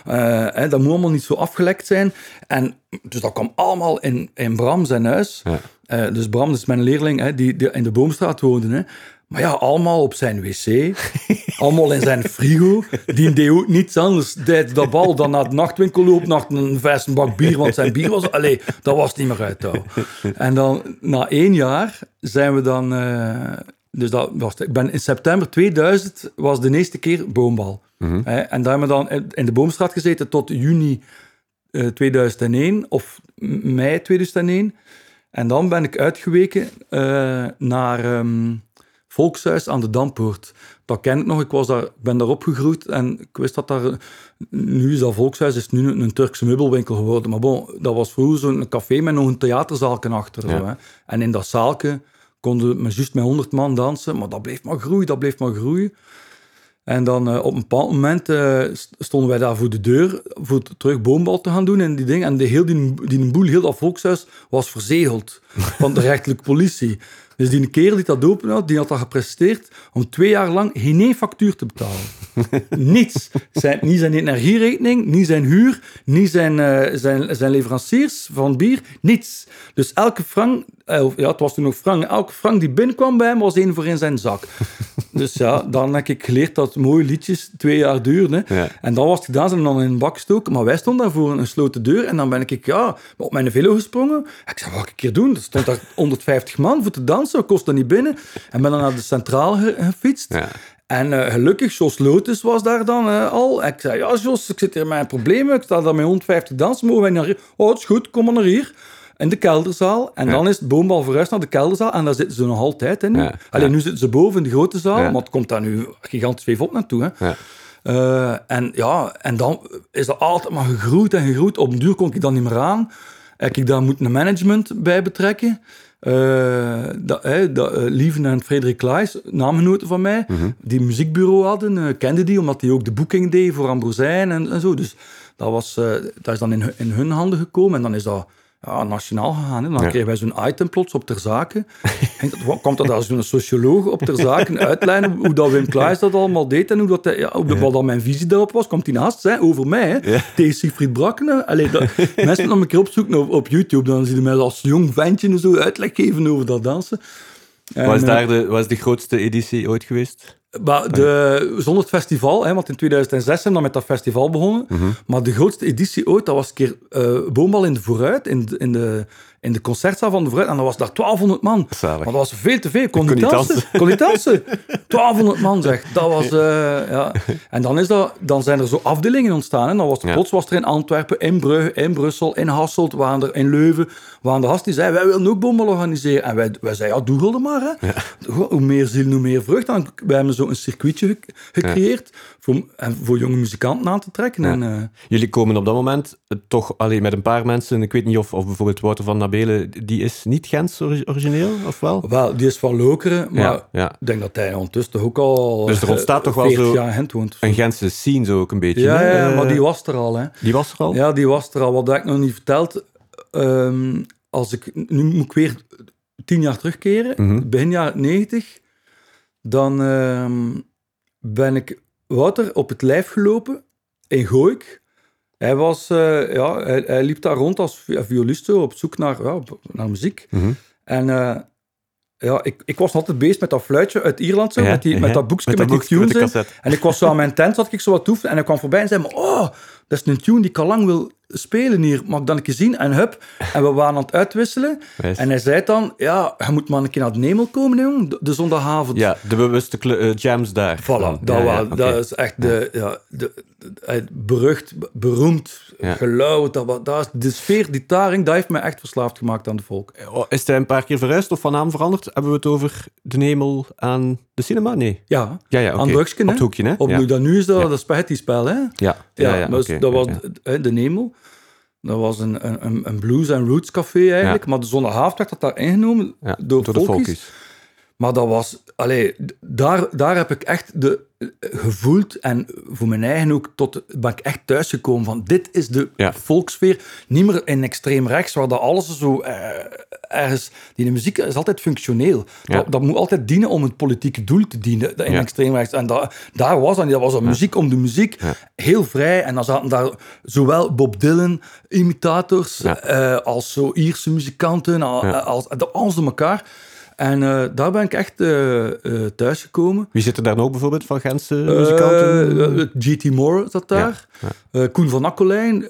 uh, uh, dat moet allemaal niet zo afgelekt zijn. En dus dat kwam allemaal in, in Bram zijn huis. Ja. dus Bram is mijn leerling hè, die, die in de Boomstraat woonde. Hè. Maar ja, allemaal op zijn wc. allemaal in zijn frigo. Die deed ook niets anders tijdens dat bal dan naar de nachtwinkel lopen, naar een verse bak bier, want zijn bier was... Allee, dat was niet meer uit. En dan, na één jaar, zijn we dan... Uh, dus dat was, ik ben in september 2000 was de eerste keer boombal. Mm -hmm. en daar hebben we dan in de Boomstraat gezeten tot juni uh, 2001 of mei 2001. En dan ben ik uitgeweken uh, naar... Um, Volkshuis aan de Dampoort. Dat ken ik nog. Ik was daar, ben daar opgegroeid en ik wist dat daar... Nu is dat Volkshuis is nu een, een Turkse meubelwinkel geworden. Maar bon, dat was vroeger zo'n café met nog een theaterzaalje achter. Ja. Zo, hè. En in dat zaalje konden we juist met 100 man dansen. Maar dat bleef maar groeien, dat bleef maar groeien. En dan uh, op een bepaald moment uh, stonden wij daar voor de deur voor terug boombal te gaan doen en die dingen. En de heel die, die boel, heel dat volkshuis, was verzegeld van de rechterlijke politie. Dus die kerel die dat open had, die had dat gepresteerd om twee jaar lang geen factuur te betalen. Niets. Zijn, niet zijn energierekening, niet zijn huur, niet zijn, uh, zijn, zijn leveranciers van bier, niets. Dus elke frank, ja, het was toen nog frank, elke frank die binnenkwam bij hem was één voor in zijn zak. dus ja, dan heb ik geleerd dat mooie liedjes twee jaar duurden. Ja. En dan was het gedaan, ze hem dan in een bak gestoken. Maar wij stonden daar voor een gesloten deur en dan ben ik ja, op mijn velo gesprongen. Ik zei, wat ik een keer doen? Er stond daar 150 man voor te dansen, kost dat niet binnen. En ben dan naar de centrale gefietst. Ja. En uh, gelukkig, Jos Lotus was daar dan uh, al. Ik zei, ja Jos, ik zit hier met problemen. Ik sta daar met 150 dansen. Mogen wij naar hier? Oh, het is goed, kom maar naar hier. In de kelderzaal. En ja. dan is het boombal verhuisd naar de kelderzaal. En daar zitten ze nog altijd in. Ja. Alleen nu zitten ze boven in de grote zaal. Maar het komt daar nu gigantisch veel op naartoe. Hè. Uh, en ja, en dan is dat altijd maar gegroeid en gegroeid. Op een duur kon ik dan niet meer aan. Heb ik daar moeten een management bij betrekken. Uh, dat, uh, dat, uh, Lieven en Frederik Klaes, naamgenoten van mij, mm -hmm. die een muziekbureau hadden, uh, kenden die, omdat die ook de boeking deed voor Ambrosijn en, en zo. Dus dat, was, dat is dan in, in hun handen gekomen en dan is dat ja, nationaal gegaan. Hè. Dan ja. kregen wij zo'n item plots op ter zake. dat, komt dat als zo'n socioloog op ter zake uitlijnen hoe dat Wim Klaes dat allemaal deed en hoe dat, ja, hoe, wat dan mijn visie daarop was. Komt hij naast hè, over mij, hè. Ja. tegen Siegfried Brakkenen. Allee, dat, mensen nog een keer opzoeken op, op YouTube, dan zien ze mij als jong ventje en zo uitleg geven over dat dansen. En, was, daar de, was de grootste editie ooit geweest? Maar de, zonder het festival, hè, want in 2006 zijn we dan met dat festival begonnen. Mm -hmm. Maar de grootste editie ooit, dat was een keer uh, Boombal in de Vooruit, in de, in de, in de concertzaal van de Vooruit. En dat was daar 1200 man. Zalig. Maar dat was veel te veel. Kon, kon niet dansen. dansen. Kon niet dansen. 1200 man, zeg. Dat was, uh, ja. En dan, is dat, dan zijn er zo afdelingen ontstaan. En dan was er, ja. plots was er in Antwerpen, in Brugge, in Brussel, in Hasselt, waren er in Leuven. Waren de gast die zei, wij willen ook Boombal organiseren. En wij, wij zeiden, ja, doe maar. Hè. Ja. Hoe meer ziel, hoe meer vrucht. Dan, wij hebben zo een circuitje gecreëerd ja. Voor, voor jonge muzikanten aan te trekken. Ja. En, uh, Jullie komen op dat moment toch alleen met een paar mensen. Ik weet niet of, of bijvoorbeeld Wouter van Nabelen, die is niet Gens origineel, of wel? Wel, die is van Lokeren, maar ik denk dat hij ondertussen toch ook al Dus er ontstaat toch wel zo Gent woont, een Gentse scene zo ook een beetje. Ja, maar die was er al. Hè. Die was er al? Ja, die was er al. Wat ik nog niet verteld, um, als ik, nu moet ik weer tien jaar terugkeren, mm -hmm. begin jaren negentig, dan um, ben ik Wouter op het lijf gelopen in Gooik. Hij, was, uh, ja, hij, hij, liep daar rond als violist op zoek naar, ja, naar muziek. Mm -hmm. En uh, ja, ik, ik was altijd bezig met dat fluitje uit Ierland, zo, ja, met, die, ja, met dat boekje, met, met die tunes. En ik was zo aan mijn tent, zat ik zo wat toef, en hij kwam voorbij en zei, oh, dat is een tune die ik al lang wil spelen hier, mag ik dan een keer zien? En hup, en we waren aan het uitwisselen. En hij zei dan, ja, je moet maar een keer naar de Nemel komen, jong, de, de zondagavond. Ja, de bewuste uh, jams daar. Voilà, dat, ja, was, ja, okay. dat is echt de, ja, de, berucht, beroemd, ja. geluid, dat, dat, de sfeer, die taring, dat heeft mij echt verslaafd gemaakt aan de volk. Is hij een paar keer verhuisd of van naam veranderd? Hebben we het over de Nemel aan de cinema? Nee. Ja, ja, ja okay. aan Drugsken, Op het hoekje, hè? Op, ja. Dan nu is dat dat spaghetti-spel, hè? Ja, ja, ja, okay. Dat was de Nemel. Dat was een, een, een blues- en roots café eigenlijk. Maar de zondagavond werd dat daar ingenomen door, door de folkies. Maar dat was, allee, daar, daar heb ik echt de, eh, gevoeld en voor mijn eigen ook tot, ben ik echt thuisgekomen van dit is de Ja. volksfeer. Niet meer in extreem rechts, waar dat alles zo eh, ergens... Die muziek is altijd functioneel. Ja. Dat, dat moet altijd dienen om het politieke doel te dienen in Ja. extreem rechts. En dat, daar was niet. Dat was een muziek om de muziek. Heel vrij. En dan zaten daar zowel Bob Dylan imitators eh, als zo Ierse muzikanten, Ja. als, dat alles door elkaar. En eh, daar ben ik echt eh eh thuisgekomen. Wie zit er daar nog bijvoorbeeld van Gentse muzikanten? GT Moore zat daar. Koen van Akkelijn,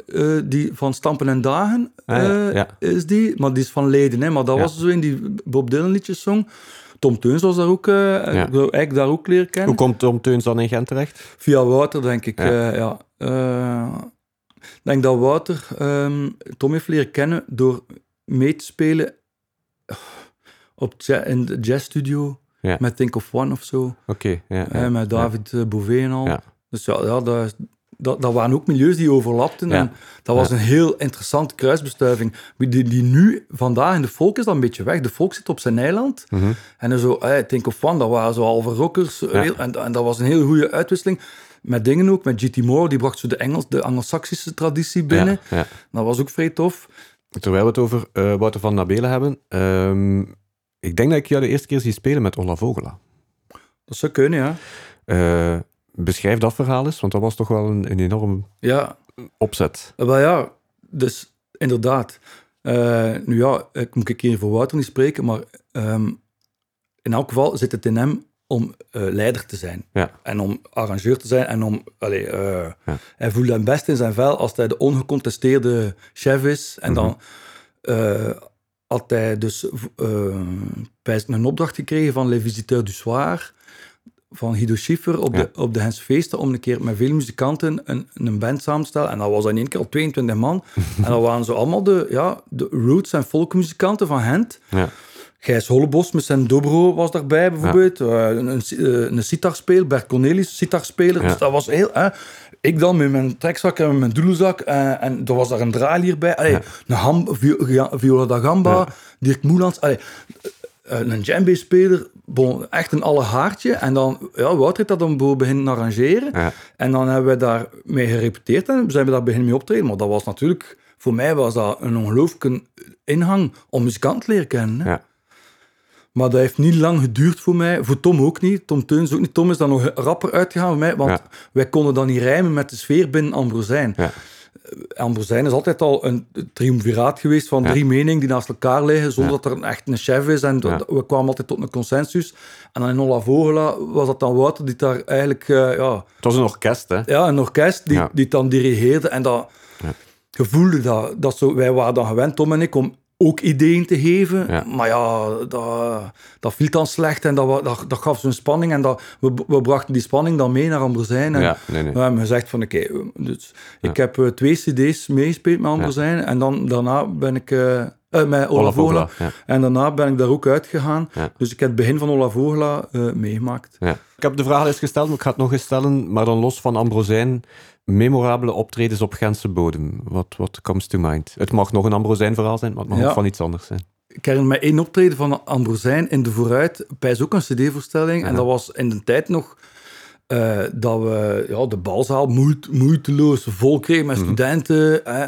die van Stampen en Dagen Ah, ja, is die. Maar die is van Leiden, hè. Maar dat was zo in die Bob Dylan liedjes zong. Tom Teuns was daar ook, ik daar ook leren kennen. Hoe komt Tom Teuns dan in Gent terecht? Via Wouter, denk ik. Ja. Ik denk dat Wouter ehm, Tom heeft leren kennen door mee te spelen op in de jazzstudio Ja. met Think of One of zo. Oké, ja, eh, met David eh, Bouvet en al. Ja. Dus ja, ja dat, dat, dat waren ook milieus die overlapten. En dat was een heel interessante kruisbestuiving. Die, die nu, vandaag in de volk is dat een beetje weg. De volk zit op zijn eiland. Mhm. En dan zo, eh, Think of One, dat waren zo halve rockers. heel- en, en dat was een heel goede uitwisseling. Met dingen ook, met GT Moore, die bracht zo de, Engels, de Anglo-Saxische traditie binnen. Ja, ja. Dat was ook vrij tof. Terwijl we het over eh, Wouter van Nabelen hebben, ehm, ik denk dat ik jou de eerste keer zie spelen met Olla Vogela. Dat zou kunnen, ja. Eh, beschrijf dat verhaal eens, want dat was toch wel een, een enorm Ja, opzet. wel ja, dus inderdaad. Eh, nu ja, ik moet een keer voor Wouter niet spreken, maar ehm, in elk geval zit het in hem om eh, leider te zijn. Ja. En om arrangeur te zijn en om... Allee, eh, Ja. Hij voelt hem best in zijn vel als hij de ongecontesteerde chef is. En dan eh, had hij dus bij een opdracht gekregen van Les Visiteurs du Soir, van Guido Schiffer, op, Ja. de, op de Feesten, om een keer met veel muzikanten een, een band samen te stellen. En dat was in één keer al 22 man. en dat waren zo allemaal de, ja, de roots- en folkmuzikanten van Gent. Ja. Gijs Hollebos met zijn dobro was daarbij bijvoorbeeld. Eh, een, een, Bert Cornelis, sitarspeler. Ja. Dus dat was heel... hè. Ik dan met mijn trekzak en met mijn doedelzak. eh, en er was daar een draaier bij. Allee, Een ham, vi- ja, Viola da Gamba, Ja. Dirk Moelans. Allee, eh, een djembe-speler, bon, echt een alle haartje. En dan, ja, Wouter heeft dat dan beginnen arrangeren. Ja. En dan hebben we daar mee gerepeteerd en zijn we daar beginnen mee optreden. Maar dat was natuurlijk, voor mij was dat een ongelooflijke inhang om muzikant te leren kennen. Hè. Ja. Maar dat heeft niet lang geduurd voor mij. Voor Tom ook niet. Tom Teuns ook niet. Tom is dan nog rapper uitgegaan voor mij. Want Ja. wij konden dan niet rijmen met de sfeer binnen Ambrosijn. Ja. Ambrosijn is altijd al een triumviraat geweest van Ja. drie meningen die naast elkaar liggen, zonder Ja. dat er een- echt een chef is. En Ja. we kwamen altijd tot een consensus. En dan in Olla Vogela was dat dan Wouter die daar eigenlijk... eh, ja, Het was een orkest, hè? ja, een orkest die, die het dan dirigeerde. En dat gevoelde dat, dat zo, wij waren dan gewend, Tom en ik, om ook ideeën te geven. Ja. Maar ja, dat, dat viel dan slecht en dat, dat, dat gaf zo'n spanning. En dat, we, we brachten die spanning dan mee naar Ambrosijn. En Ja, nee, nee. we hebben gezegd van, oké, dus ik heb eh, twee cd's meegespeeld met Ambrosijn. En dan, daarna ben ik... eh, eh, met Ola Ola. En daarna ben ik daar ook uitgegaan. Ja. Dus ik heb het begin van Ola Vogela eh, meegemaakt. Ja. Ik heb de vraag al eens gesteld, maar ik ga het nog eens stellen. Maar dan los van Ambrosijn, memorabele optredens op Gentse bodem. Wat what comes to mind? Het mag nog een Ambrosijn verhaal zijn, maar het mag Ja. ook van iets anders zijn. Ik herinner me één optreden van Ambrosijn in de Vooruit. Bij ook een cd-voorstelling. En dat was in de tijd nog eh, dat we ja, de balzaal moeit, moeiteloos vol kregen met studenten. hè.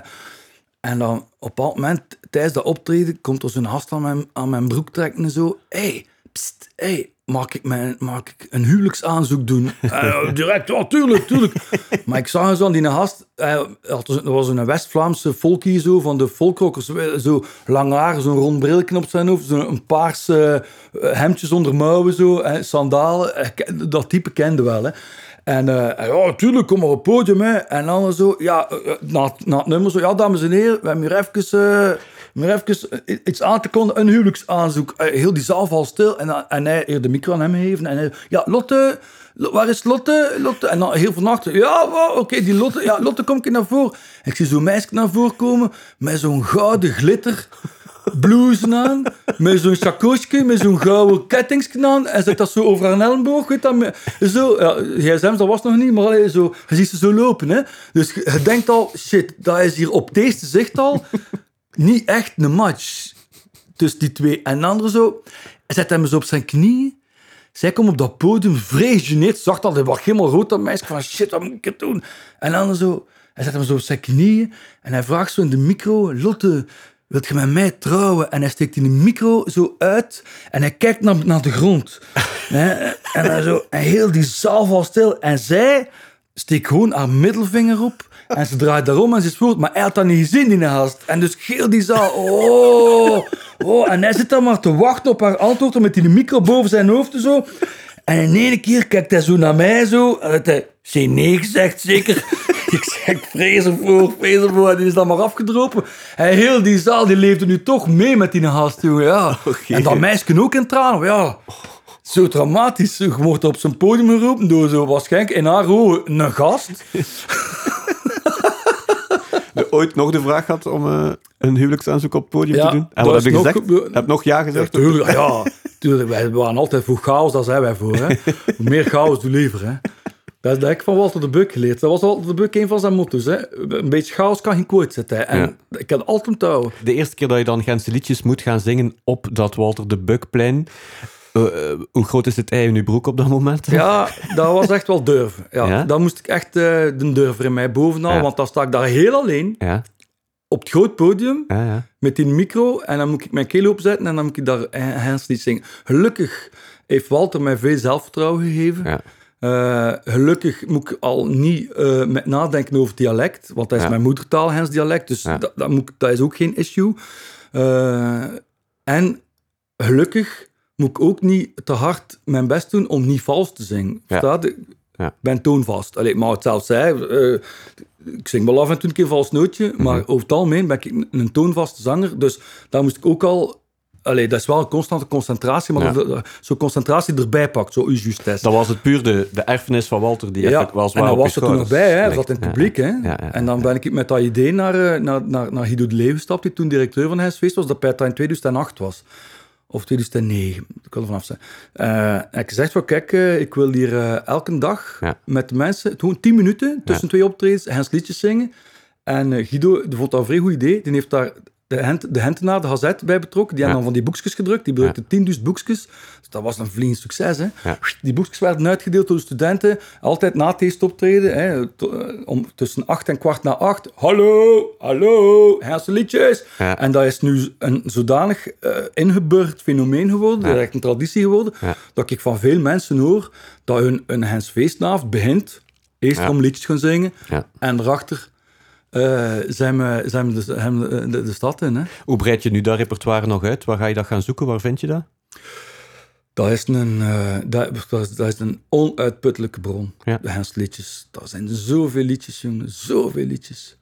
En dan op een bepaald moment, tijdens dat optreden, komt er zo'n gast aan mijn, aan mijn broek trekken en zo. Hé, hey, pst, hey, mag ik, mijn, mag ik een huwelijksaanzoek doen? Eh, direct, ja, tuurlijk, tuurlijk. maar ik zag zo aan die gast, eh, had zo- er was een West-Vlaamse folkie zo, van de folkrockers, eh, zo lang haar, zo'n rond brilken op zijn hoofd, zo'n paars eh, hemdje zonder mouwen, zo, eh, sandalen, dat type kende wel, hè. En ja, tuurlijk, kom maar op het podium. Hè. En dan zo, ja, na, na het nummer zo, ja, dames en heren, we hebben hier even, eh, hier even eh, iets aan te kondigen, een huwelijksaanzoek. Eh, heel die zaal valt stil en, en hij de micro aan hem gegeven. En hij, ja, Lotte, Lo- waar is Lotte? Lotte? En dan heel vannacht, ja, oké, die Lotte, ja, Lotte, kom ik naar voren. En ik zie zo'n meisje naar voren komen met zo'n gouden glitter blouses aan, met zo'n chakosje, met zo'n gouden kettingsje aan, en zet dat zo over haar elleboog, weet dat, zo, ja, gsm, dat was nog niet, maar allee, zo, je ziet ze zo lopen, hè. Dus je denkt al, shit, dat is hier op deze zicht al niet echt een match tussen die twee. En de andere zo, hij zet hem zo op zijn knieën, zij komt op dat podium vrij geneerd, zag dat, hij was helemaal rood, dat meisje, van shit, wat moet ik het doen? En dan zo, hij zet hem zo op zijn knieën en hij vraagt zo in de micro, Lotte, wilt je met mij trouwen? En hij steekt in de micro zo uit en hij kijkt naar, naar de grond. En, hij zo, en heel die zaal valt stil. En zij steekt gewoon haar middelvinger op en ze draait daarom en ze is voort. Maar hij had dat niet gezien, die haast. En dus heel die zaal, oh, oh. En hij zit dan maar te wachten op haar antwoord met die micro boven zijn hoofd en zo. En in één keer kijkt hij zo naar mij zo. En dat hij, zij nee gezegd, zeker. Ik zeg, vrees ervoor, vrees ervoor. En die is dan maar afgedropen. En heel die zaal, die leefde nu toch mee met die gast, jongen. Ja. En dat meisje ook in tranen. Ja, zo dramatisch. Je wordt op zijn podium geroepen door zo waarschijnlijk in haar ogen een gast. Ooit nog de vraag gehad om eh, een huwelijksaanzoek op het podium Ja, te doen? En wat heb je nog gezegd? gebe- Heb nog ja gezegd? Tuurlijk, ja, tuurlijk. Wij waren altijd voor chaos, daar zijn wij voor. Hè. Hoe meer chaos, hoe liever. Hè. Dat heb ik van Walter de Buk geleerd. Dat was Walter de Buk een van zijn motto's. Hè. Een beetje chaos kan geen kooit zetten. En ik kan altijd onthouden. De eerste keer dat je dan Gentse liedjes moet gaan zingen op dat Walter de Bukplein. Eh, eh, hoe groot is het ei in uw broek op dat moment? Ja, dat was echt wel durven. Ja, Ja? Dan moest ik echt eh, de durver in mij bovenal. Ja. Want dan sta ik daar heel alleen Ja, op het groot podium ja, ja. met die micro. En dan moet ik mijn keel opzetten en dan moet ik daar Hens niet zingen. Gelukkig heeft Walter mij veel zelfvertrouwen gegeven. Ja. Gelukkig moet ik al niet met nadenken over dialect, want dat is Ja. mijn moedertaal, Hens dialect, dus Ja. dat, dat, moet, dat is ook geen issue. En gelukkig moet ik ook niet te hard mijn best doen om niet vals te zingen. Ja. Ik Ja. ben toonvast. Allee, maar het zelf zei, eh, ik zing wel af en toe een keer een vals nootje, maar Mhm. over het algemeen ben ik een, toonvaste zanger, dus daar moest ik ook al... Allee, dat is wel een constante concentratie, maar Ja. zo'n concentratie erbij pakt, zo justesse. Dat was het puur de, de erfenis van Walter, die Ja, wel en dan was er toen nog bij, hè, dat in het Ja, publiek. Hè. ja, en dan ben ik met dat idee naar, eh, naar, naar, naar Guido de Leeuw gestapt, die toen directeur van Huisfeest was, dat bij in 2008 was. Of 2009, ik wil er vanaf zijn. En ik zeg van, kijk, eh, ik wil hier eh, elke dag Ja. met de mensen, gewoon 10 minuten tussen twee optredens, Hens liedjes zingen. En Guido vond dat een vrij goed idee. Die heeft daar de, hent, de Hentenaar, de Gazet, bij betrokken. Die Ja. hebben dan van die boekjes gedrukt. Die drukte 10.000 boekjes. Dus dat was een vliegend succes. Hè. Ja. Die boekjes werden uitgedeeld door de studenten. Altijd na het eerste optreden. Hè, eh, om, tussen acht en kwart na acht. Hallo, hallo, Helse liedjes. Ja. En dat is nu een zodanig eh ingeburgerd fenomeen geworden. Dat is echt een traditie geworden. Ja. Dat ik van veel mensen hoor dat hun een Hens begint. Eerst Ja. om liedjes gaan zingen. Ja. En daarachter eh, zijn we, zijn we de, de, stad in. Hè. Hoe breid je nu dat repertoire nog uit? Waar ga je dat gaan zoeken? Waar vind je dat? Dat is een, eh, dat, dat is, een onuitputtelijke bron. Ja. De Hensliedjes. Dat zijn zoveel liedjes, jongen. Zoveel liedjes.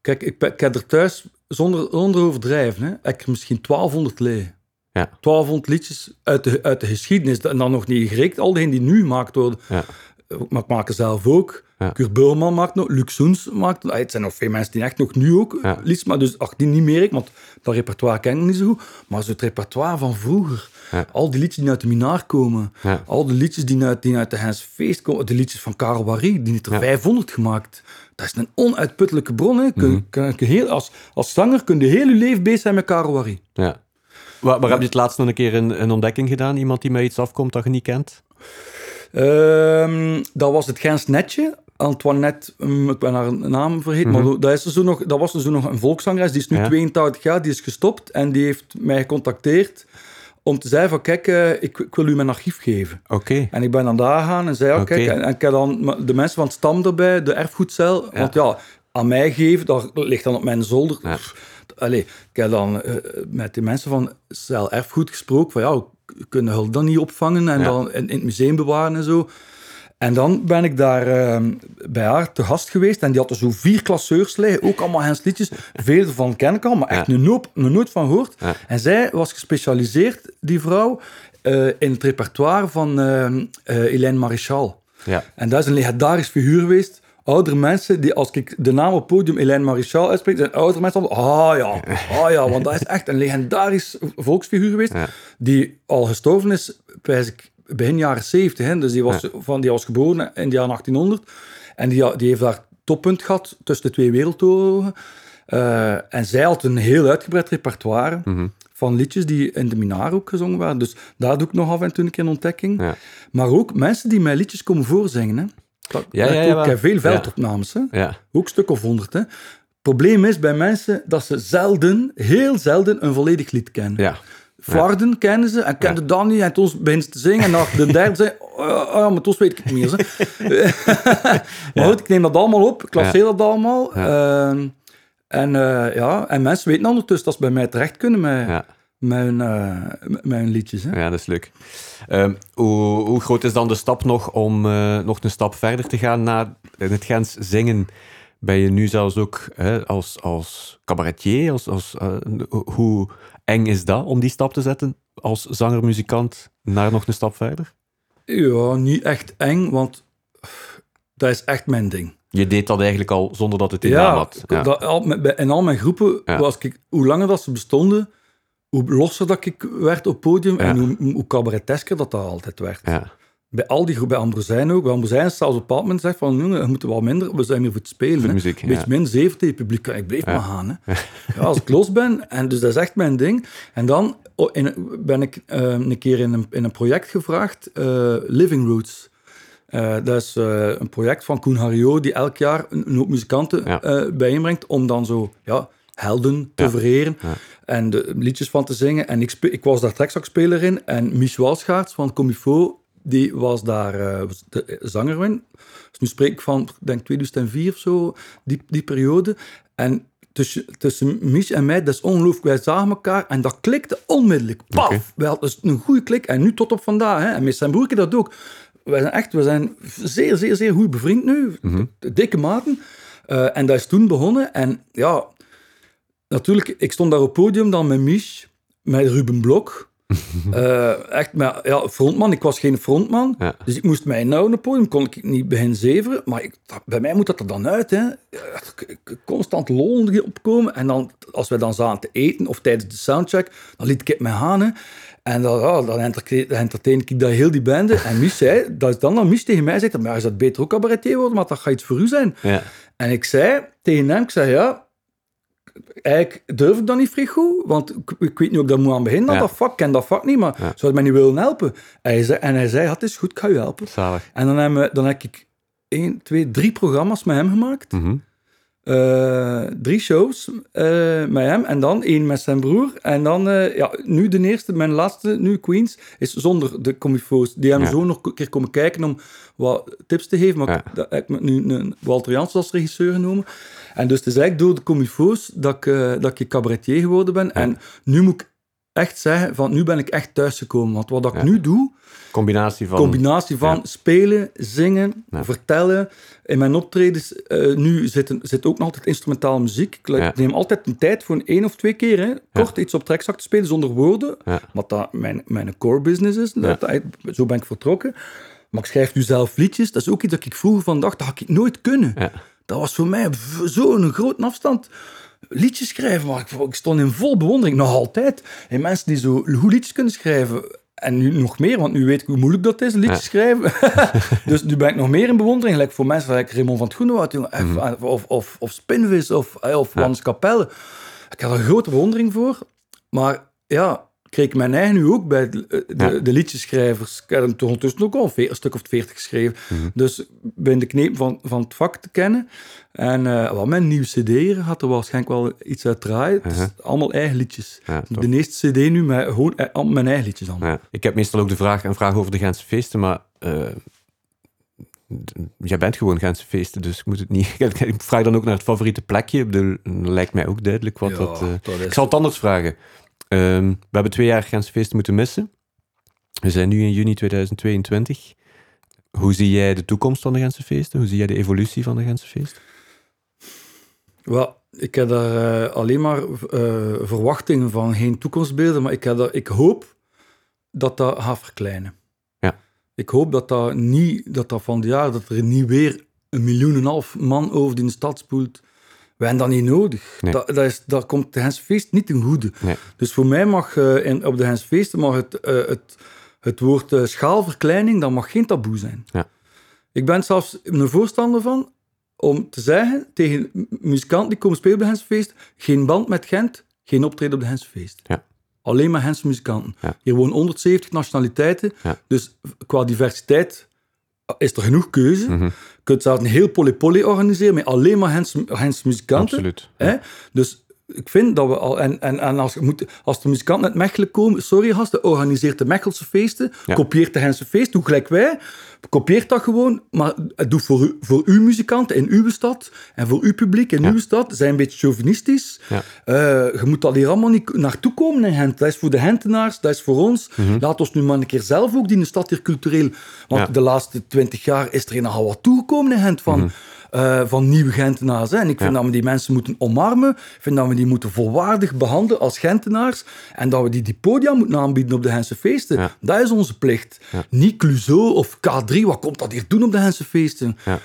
Kijk, ik, ik heb er thuis, zonder, zonder overdrijven, hè, heb ik er misschien 1200 leeg. Ja. 1200 liedjes uit de, uit de geschiedenis. En dan nog niet gerekend, al die nu gemaakt worden. Ja. Maar ik maak er zelf ook. Ja. Kurt Beulman maakt nog, Luc Soens maakt nog. Ah, Het zijn nog veel mensen die echt nog nu ook Ja. maar dus ach, die niet meer ik, want dat repertoire ken ik niet zo goed. Maar zo het repertoire van vroeger. Ja. Al die liedjes die uit de Minaar komen. Al die liedjes die uit, die uit de Hens Feest komen. De liedjes van Karel die heeft er Ja. 500 gemaakt. Dat is een onuitputtelijke bron. Hè. Kun, Mhm. kun- kun heel, als, als zanger kun je heel je leven bezig zijn met Karel Barry. Ja. Waar, waar heb je het laatst nog een keer een, een ontdekking gedaan? Iemand die met iets afkomt dat je niet kent? Ehm, dat was het Gens Netje. Antoinette, mm, ik ben haar naam vergeten, maar dat, is er zo nog, dat was er zo nog een volkszangeres. Die is nu Ja. 82 jaar, die is gestopt en die heeft mij gecontacteerd om te zeggen van kijk, eh, ik, ik wil u mijn archief geven. Oké. En ik ben dan daar gaan en zei, Oké. kijk, en, en ik heb dan de mensen van het stam erbij, de erfgoedcel, want ja, aan mij geven, dat ligt dan op mijn zolder. Ja. Allee, ik heb dan eh, met de mensen van cel erfgoed gesproken, van ja, kunnen hulp dan niet opvangen en Ja. dan in, in het museum bewaren en zo. En dan ben ik daar eh, bij haar te gast geweest en die had er zo vier klasseurs liggen, ook allemaal Hens liedjes. Veel ervan ken ik al, maar echt Ja. nog nooit, van gehoord. Ja. En zij was gespecialiseerd, die vrouw, eh, in het repertoire van eh Hélène Marichal. Ja. En dat is een legendarisch figuur geweest. Oudere mensen, die als ik de naam op het podium Elaine Marichal uitspreek, zijn oudere mensen al, ah ja, ah ja, want dat is echt een legendarisch volksfiguur geweest, Ja. die al gestorven is, wijs ik, begin jaren 70. Hè? Dus die was, van, die was geboren in de jaren 1800. En die, die heeft daar toppunt gehad tussen de twee wereldoorlogen. Eh, en zij had een heel uitgebreid repertoire Mhm. van liedjes die in de Minaar ook gezongen waren. Dus daar doe ik nog af en toe een keer een ontdekking. Ja. Maar ook mensen die mij liedjes komen voorzingen. Hè. Dat, Ja, ja, ik ja, eh, veel Ja. veldopnames. Hè. Ja. Ook stuk of honderd. Hè. probleem is bij mensen dat ze zelden, heel zelden, een volledig lied kennen. Ja. Flarden kennen ze en kenden dat niet. En toen beginnen ze te zingen. En na de derde zei oh, ja, maar toen weet ik het niet meer. Maar goed, ik neem dat allemaal op. Ik klasseer dat allemaal. Ehm, en, eh, ja, en mensen weten ondertussen dat ze bij mij terecht kunnen met, Ja. hun, eh, hun liedjes. Hè. Ja, dat is leuk. Ehm, hoe, hoe groot is dan de stap nog om eh, nog een stap verder te gaan na in het Gens zingen? Ben je nu zelfs ook hè, als, als cabaretier? Als, als, eh, hoe eng is dat om die stap te zetten als zanger-muzikant naar nog een stap verder? Ja, niet echt eng, want dat is echt mijn ding. Je deed dat eigenlijk al zonder dat het in naam had. Ja. Dat, al, met- bij- in al mijn groepen, Ja. was ik, hoe langer dat ze bestonden, hoe losser dat ik werd op podium en hoe, hoe cabaretesker dat dat altijd werd. Ja. Bij al die groepen, bij Ambrosijn ook. Bij Ambrosijn zelfs op een bepaald moment zegt van, jongen, we moeten wat minder, we zijn hier voor het spelen. Voor muziek, Een beetje min 70 publiek. Ik bleef maar gaan. Hè. Ja, als ik los ben, en dus dat is echt mijn ding. En dan oh, in, ben ik eh, een keer in een, in een project gevraagd, eh, Living Roots. Eh, dat is een project van Koen Harriot, die elk jaar een, een hoop muzikanten Ja. bijeenbrengt om dan zo ja, helden te vereren en de liedjes van te zingen. En ik, ik was daar treksaksspeler in en Mich Walschaerts van Comifo, die was daar eh, de zanger in. Dus nu spreek ik van, denk 2004 of zo, die, die periode. En tussen, tussen Mich en mij, dat is ongelooflijk. Wij zagen elkaar en dat klikte onmiddellijk. Paf! Oké. Wij hadden dus een goede klik. En nu tot op vandaag. Hè. En met zijn broertje dat ook. Wij zijn echt, we zijn zeer, zeer, zeer goed bevriend nu. Dikke maten. Eh, en dat is toen begonnen. En ja, natuurlijk, ik stond daar op podium dan met Mich, met Ruben Blok. Eh, echt, maar ja, frontman. Ik was geen frontman. Ja. Dus ik moest mij op het podium. Kon ik niet beginnen zeveren. Maar ik, bij mij moet dat er dan uit. Hè. Constant lollen opkomen. En dan, als wij dan zaten te eten of tijdens de soundcheck, dan liet ik het mij gaan. Hè. En dan, ja, dan enter- entertain ik daar heel die bende. En Mies zei, dat is dan dan Mies tegen mij zegt, maar is dat beter ook cabaretier worden, maar dat gaat iets voor u zijn. Ja. En ik zei tegen hem, ik zei, ja, eigenlijk durf ik dat niet vrij goed, want ik, ik weet niet ik daar moet aan beginnen, Ja. dat vak, ik ken dat vak niet, maar zou je mij niet willen helpen? En hij zei, en hij zei, ja, het is goed, ik ga je helpen. Zalig. En dan, hebben dan heb ik één, twee, drie programma's met hem gemaakt. Mhm. Eh, drie shows eh, met hem en dan één met zijn broer. En dan, eh, ja, nu de eerste, mijn laatste, nu Queens, is zonder de comifo's. Die hebben Ja. zo nog een keer komen kijken om wat tips te geven. Maar Ja. ik, dat heb ik nu een Walter Jans als regisseur genomen. En dus het is eigenlijk door de comifo's dat ik, dat ik cabaretier geworden ben. En nu moet ik echt zeggen, van nu ben ik echt thuisgekomen. Want wat ik Ja. nu doe, Combinatie van... combinatie van ja. spelen, zingen, Ja. vertellen. In mijn optredens eh, nu zit, een- zit ook nog altijd instrumentale muziek. Ik neem altijd een tijd voor een één of twee keer, hè, kort iets op trekzak te spelen zonder woorden. Wat dat mijn, mijn core business is. Dat, zo ben ik vertrokken. Maar ik schrijf nu zelf liedjes. Dat is ook iets dat ik vroeger van dacht, dat had ik nooit kunnen. Dat was voor mij zo'n grote afstand. Liedjes schrijven, maar ik, ik stond in vol bewondering, nog altijd. En mensen die zo goed liedjes kunnen schrijven. En nu nog meer, want nu weet ik hoe moeilijk dat is, een liedje Ja. schrijven. dus nu ben ik nog meer in bewondering. Gelijk voor mensen gelijk Raymond van het Groenewoud, jongen, of, of, of, of Spinvis, of, eh, of Wannes Capelle. Ik had er grote bewondering voor. Maar ja, kreeg ik mijn eigen nu ook bij de, de, Ja. de liedjeschrijvers. Ik heb hem ondertussen ook al een, stuk of veertig geschreven. Dus ik ben de kneep van, van het vak te kennen. En eh wat mijn nieuwe cd hier had er waarschijnlijk wel iets uit draaien. Het is Uh-huh. allemaal eigen liedjes. Ja, tof. de eerste cd nu met gewoon eh, allemaal mijn eigen liedjes dan. Ja. Ik heb meestal ook de vraag, een vraag over de Gentse feesten, maar eh, jij bent gewoon Gentse feesten, dus ik moet het niet... ik vraag dan ook naar het favoriete plekje. Bedoel, lijkt mij ook duidelijk wat Ja, dat... dat Ik zal het anders vragen. Ehm, we hebben twee jaar Gentse feesten moeten missen. We zijn nu in juni 2022. Hoe zie jij de toekomst van de Gentse feesten? Hoe zie jij de evolutie van de Gentse feesten? Wel, ik heb daar eh, alleen maar eh, verwachtingen van, geen toekomstbeelden, maar ik, heb daar, ik hoop dat dat gaat verkleinen. Ja. Ik hoop dat dat niet, dat dat van de jaar, dat er niet weer een miljoen en een half man over die stad spoelt. Wij hebben dat niet nodig. Nee. Dat, dat, is, dat komt de Hensfeest niet ten goede. Nee. Dus voor mij mag eh, in, op de Hensfeesten mag het, het, het woord schaalverkleining dat mag geen taboe zijn. Ja. Ik ben zelfs een voorstander van om te zeggen tegen muzikanten die komen spelen op de Hensfeest, geen band met Gent, geen optreden op de Hensfeest. Ja. Alleen maar Hense muzikanten. Ja. Hier wonen 170 nationaliteiten, Ja. dus qua diversiteit is er genoeg keuze. Mhm. Je kunt zelfs een heel polypoly organiseren met alleen maar Hense muzikanten. Absoluut. Hè? Dus ik vind dat we al... En, en, en als, moet, als de muzikanten uit Mechelen komen... Sorry gasten, organiseert de Mechelse feesten. Ja. Kopieert de Hense feest. Doe gelijk wij. Kopieert dat gewoon. Maar doe voor, u, voor uw muzikanten in uw stad. En voor uw publiek in Ja. uw stad. Zijn een beetje chauvinistisch. Ja. Eh, je moet dat hier allemaal niet naartoe komen in Gent. Dat is voor de Gentenaars. Dat is voor ons. Laat ons nu maar een keer zelf ook die stad hier cultureel... Want Mhm. Ja. de laatste twintig jaar is er nogal wat toegekomen in Gent van... Mhm. Eh, van nieuwe Gentenaars. Hè. En ik vind Ja. dat we die mensen moeten omarmen. Ik vind dat we die moeten volwaardig behandelen als Gentenaars. En dat we die, die podia moeten aanbieden op de Gentse feesten. Ja. Dat is onze plicht. Ja. Niet of K3, wat komt dat hier doen op de Gentse feesten? Ja.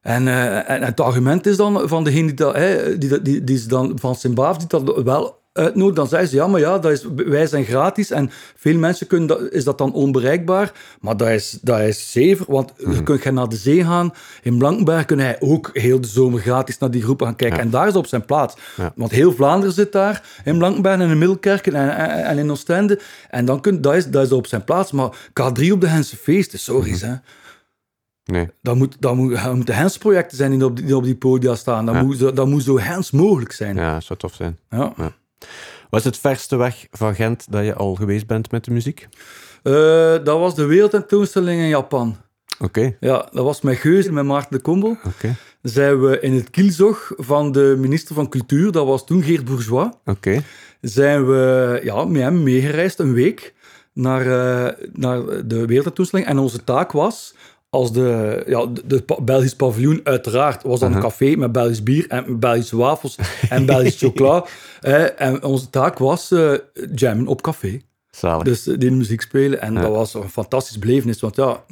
En, eh, en, het argument is dan van degene die, dat, die, die, die is dan van Sint-Baaf die dat wel uitnodigt, dan zeggen ze, ja, maar ja, dat is, wij zijn gratis en veel mensen kunnen dat, is dat dan onbereikbaar. Maar dat is, dat is zever, want Mhm. je kunt gaan naar de zee gaan. In Blankenberg kun hij ook heel de zomer gratis naar die groepen gaan kijken. Ja. En daar is op zijn plaats. Ja. Want heel Vlaanderen zit daar, in Blankenberg en in Middelkerken en, en, en in Oostende. En dan kun, dat, is, dat is op zijn plaats. Maar K3 op de Hense feesten, sorry, Mhm. hè. Nee. Dat, moet, dat, moet, dat moeten Hens-projecten zijn die op die, die op die podia staan. Dat, Ja. moet, zo- dat moet zo Hens mogelijk zijn. Ja. Ja, dat zou tof zijn. Ja. Wat is het verste weg van Gent dat je al geweest bent met de muziek? Eh, dat was de wereldtentoonstelling in Japan. Oké, Ja, dat was met Geuze, met Maarten de Kombel. oké, Zijn we in het kielzog van de minister van Cultuur, dat was toen Geert Bourgeois, oké. zijn we ja, met hem meegereisd een week naar, eh, naar de wereldtentoonstelling. En onze taak was, als de, ja, de, de pa- Belgisch paviljoen uiteraard, was dan een café met Belgisch bier en Belgische wafels en Belgisch chocola. Eh, en onze taak was eh jammen op café. Zalig. Dus eh, die muziek spelen. En Ja. dat was een fantastisch belevenis. Want ja,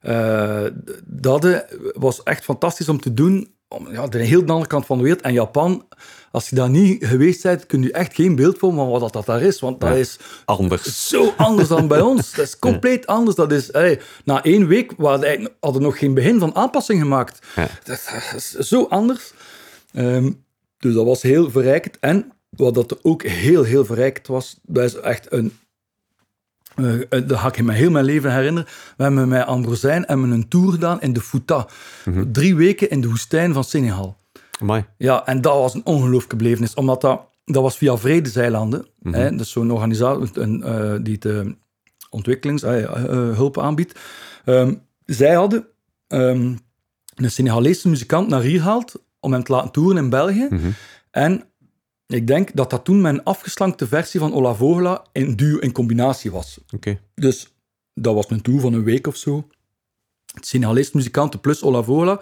eh, dat was echt fantastisch om te doen. Om, ja, de heel andere kant van de wereld. En Japan, als je daar niet geweest bent, kun je echt geen beeld vormen van wat dat, dat daar is. Want dat is Anders. zo anders dan bij ons. Dat is compleet anders. Dat is, hey, na één week we hadden we nog geen begin van aanpassing gemaakt. Dat is zo anders. Ehm, dus dat was heel verrijkend. En wat dat ook heel, heel verrijkend was, dat is echt een... eh, eh, dat ga ik me heel mijn leven herinneren. We hebben met Ambrosijn hebben een tour gedaan in de Fouta. Drie weken in de woestijn van Senegal. Amai. Ja, en dat was een ongelooflijke belevenis, omdat dat, dat was via Vredezeilanden. Mhm. hè, dus zo'n organisatie een, eh, die de ontwikkelingshulp aanbiedt. Ehm, zij hadden ehm, een Senegalese muzikant naar hier gehaald om hem te laten toeren in België. Mhm. En ik denk dat dat toen mijn afgeslankte versie van Ola Vogela in duo in combinatie was. Oké. Dus dat was een tour van een week of zo. Het Senegalese muzikanten plus Ola Vola.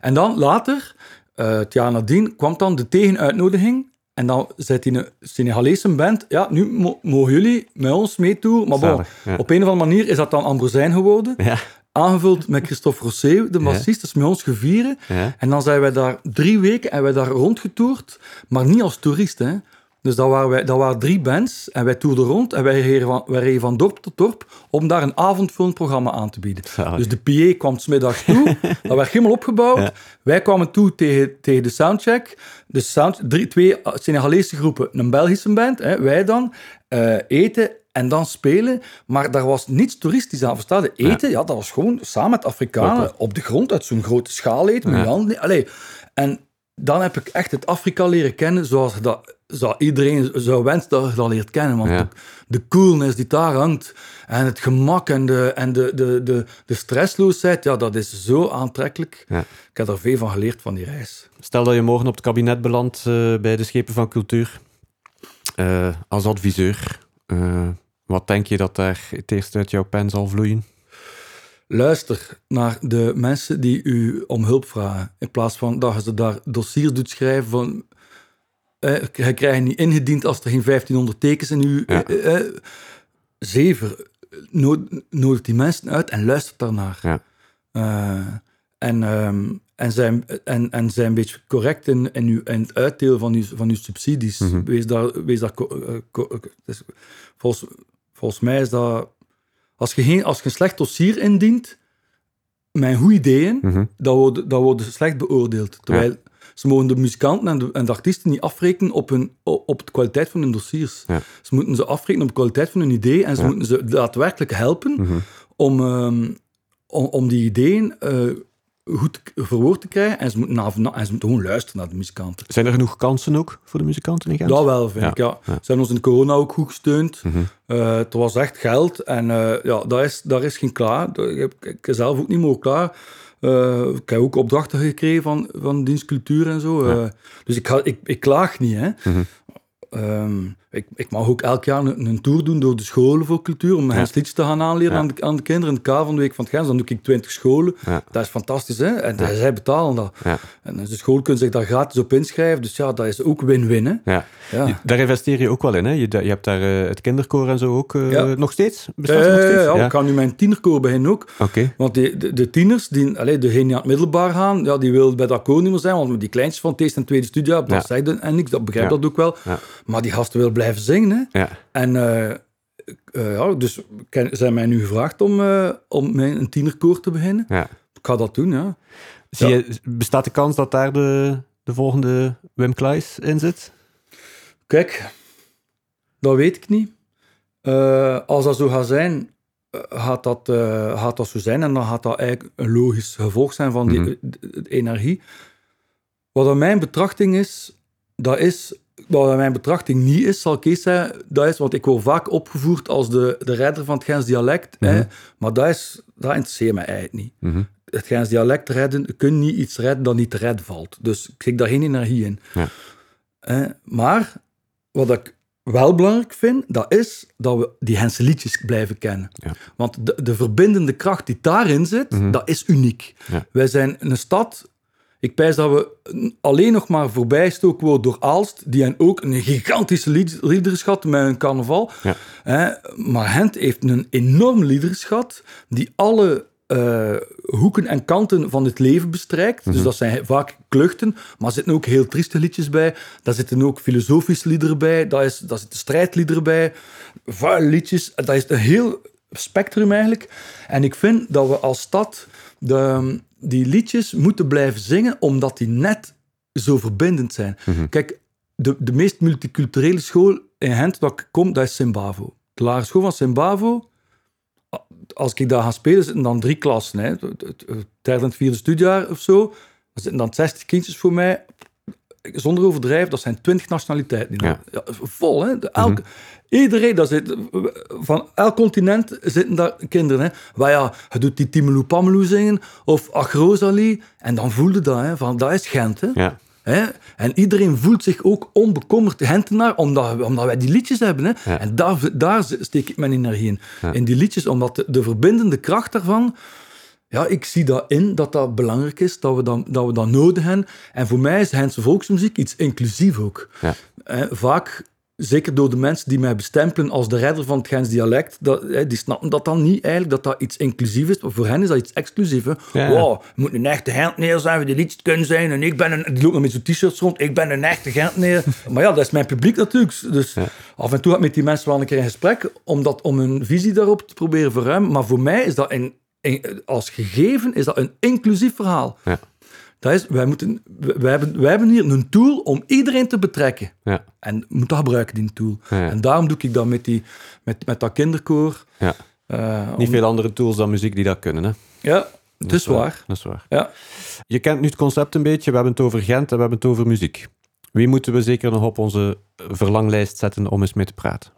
En dan later, eh, het jaar nadien, kwam dan de tegenuitnodiging. En dan zei die een Senegalese band, ja, nu mo- mogen jullie met ons meetoeren. Maar bon, ja. op een of andere manier is dat dan Ambrosijn geworden. Ja. Aangevuld met Christophe Rossé, de bassist, dus met ons gevieren. Ja. En dan zijn wij daar drie weken en wij daar rondgetoerd, maar niet als toerist. Dus dat waren, wij, dat waren drie bands en wij toerden rond en wij reden van, wij reden van dorp tot dorp om daar een avondvullend programma aan te bieden. Zalig. Dus de PA kwam 's middags toe, dat werd helemaal opgebouwd. Ja. Wij kwamen toe tegen, tegen de soundcheck. De sound, drie, twee Senegalese groepen, een Belgische band, hè, wij dan, eh, eten en dan spelen. Maar daar was niets toeristisch aan. Verstaan je? Eten, ja. dat was gewoon samen met Afrikanen op de grond uit zo'n grote schaal eten. met Ja. je handen. Allee. En dan heb ik echt het Afrika leren kennen zoals dat, zou iedereen zou wensen dat je dat leert kennen. Want Ja. de, de coolness die daar hangt en het gemak en de, en de, de, de, de stressloosheid, ja, dat is zo aantrekkelijk. Ja. Ik heb er veel van geleerd van die reis. Stel dat je morgen op het kabinet belandt eh, bij de Schepen van Cultuur. eh, als adviseur. eh, wat denk je dat daar het eerst uit jouw pen zal vloeien? Luister naar de mensen die u om hulp vragen. In plaats van dat je ze daar dossiers doet schrijven van... Eh, je krijgt niet ingediend als er geen 1500 tekens in uw... Ja. eh, eh, zever, nood, nodig die mensen uit en luister daarnaar. Ja. Eh, En, ehm, en, zijn, en, en zijn een beetje correct in, in, uw, in het uitdelen van uw, van uw subsidies. Mhm. Wees daar... Wees daar co- eh, co- het is- volgens, volgens mij is dat... Als je, geen, als je een slecht dossier indient, met goede ideeën, Mhm. dat worden, dat worden slecht beoordeeld. Terwijl ze mogen de muzikanten en de, en de artiesten niet afrekenen op, hun, op de kwaliteit van hun dossiers. Ja. Ze moeten ze afrekenen op de kwaliteit van hun idee en ze Ja. moeten ze daadwerkelijk helpen Mhm. om, ehm, om, om die ideeën eh, goed verwoord te krijgen. En ze, moeten na, na- en ze moeten gewoon luisteren naar de muzikanten. Zijn er genoeg kansen ook voor de muzikanten in Gent? Dat wel, vind Ja. ik. Ja. Ja. Ze hebben ons in corona ook goed gesteund. Eh, het was echt geld en eh, ja, daar is, daar is geen klaar. Ik, heb- ik zelf ook niet meer klaar. Eh, ik heb ook opdrachten gekregen van, van dienst cultuur en zo. Eh, dus ik, ga, ik, ik klaag niet. Hè. Mhm. Ehm, ik, ik mag ook elk jaar een, een tour doen door de scholen voor cultuur, om Hens Liedjes te gaan aanleren Ja. aan, de, aan de kinderen. In het kader van de Week van het Gens, dan doe ik 20 scholen. Ja. Dat is fantastisch, hè? En zij betalen dat. Ja. En de school kunnen zich daar gratis op inschrijven. Dus ja, dat is ook win-win, hè? Ja. Ja. Daar investeer je ook wel in, hè? Je, je hebt daar eh, het kinderkoor en zo ook eh, Ja. nog steeds? Ja, Bestaat het nog ja, steeds? ja, ik ga nu mijn tienerkoor beginnen ook. Oké. Want die, de, de tieners, die, allee, degene die aan het middelbaar gaan, ja, die willen bij dat koor niet meer zijn. Want met die kleintjes van het eerste en tweede studie, dat Ja. zegt en niks, dat begrijp Ja. dat ook wel. Ja. Maar die gasten willen blijven zingen, hè. Ja. En eh, eh, ja, dus ken- zijn mij nu gevraagd om, eh, om mijn een tienerkoor te beginnen. Ja. Ik ga dat doen, ja. Zie Ja. je, bestaat de kans dat daar de, de volgende Wim Klaes in zit? Kijk, dat weet ik niet. Eh, als dat zo gaat zijn, gaat dat, eh, gaat dat zo zijn. En dan gaat dat eigenlijk een logisch gevolg zijn van die Mhm. de- de energie. Wat aan mijn betrachting is, dat is... Wat mijn betrachting niet is, zal Kees zeggen, dat is wat ik word vaak opgevoerd als de, de redder van het Gens dialect. hè. Mhm. Maar dat, is, dat interesseert mij eigenlijk niet. Mhm. Het Gens dialect redden, je kunt niet iets redden dat niet te redden valt. Dus ik zie daar geen energie in. Ja. Maar wat ik wel belangrijk vind, dat is dat we die Hense liedjes blijven kennen. Ja. Want de, de verbindende kracht die daarin zit, Mhm. dat is uniek. Ja. Wij zijn een stad... Ik pijs dat we alleen nog maar voorbijgestoken worden door Aalst, die hen ook een gigantische lied- liederschat met een carnaval. Ja. Hè, maar Gent heeft een enorm liederschat die alle eh, hoeken en kanten van het leven bestrijkt. Mhm. Dus dat zijn vaak kluchten, maar er zitten ook heel trieste liedjes bij. Daar zitten ook filosofische liederen bij. Daar, is, daar zitten strijdliederen bij. Vuile liedjes. Dat is een heel spectrum eigenlijk. En ik vind dat we als stad de, die liedjes moeten blijven zingen, omdat die net zo verbindend zijn. Kijk, de, de meest multiculturele school in Gent waar ik kom, dat is Simbavo. De lagere school van Simbavo, als ik daar ga spelen, zitten dan drie klassen. Hè. Het, derde en vierde studiejaar of zo. Er zitten dan 60 kindjes voor mij. Zonder overdrijven, dat zijn 20 nationaliteiten. Ja. Ja, vol, hè. De- elke, Iedereen, dat zit, van elk continent zitten daar kinderen. Hè. Waar ja, je doet die Timelou Pamelou zingen, of Agrozali, en dan voelde dat, hè, van dat is Gent. Hè. Ja. Hè? En iedereen voelt zich ook onbekommerd Gentenaar, omdat, omdat wij die liedjes hebben. Hè? Ja. En daar, daar steek ik mijn energie in. In die liedjes, omdat de, de verbindende kracht daarvan... Ja, ik zie dat in, dat dat belangrijk is, dat we dat, dat, we dat nodig hebben. En voor mij is Gentse volksmuziek iets inclusief ook. Ja. Hè, vaak, zeker door de mensen die mij bestempelen als de redder van het Gens dialect, dat, hè, die snappen dat dan niet eigenlijk, dat dat iets inclusief is. Maar voor hen is dat iets exclusief. Hè. Ja. Wow, je moet een echte Genteneer zijn, die liedjes kunnen zijn. En ik ben een... Die loopt nog met zo'n t-shirts rond. Ik ben een echte Genteneer. maar ja, dat is mijn publiek natuurlijk. Dus af en toe ga ik met die mensen wel een keer in gesprek, om, dat, om hun visie daarop te proberen verruimen. Maar voor mij is dat een- als gegeven is dat een inclusief verhaal. Ja. Dat is, wij, moeten, wij, hebben, wij hebben hier een tool om iedereen te betrekken. Ja. En moet dat gebruiken, die tool. Ja. En daarom doe ik dat met, die, met, met dat kinderkoor. Ja. Eh, Niet om- veel andere tools dan muziek die dat kunnen, hè? Ja, het is waar. Dat is waar. Ja. Je kent nu het concept een beetje. We hebben het over Gent en we hebben het over muziek. Wie moeten we zeker nog op onze verlanglijst zetten om eens mee te praten?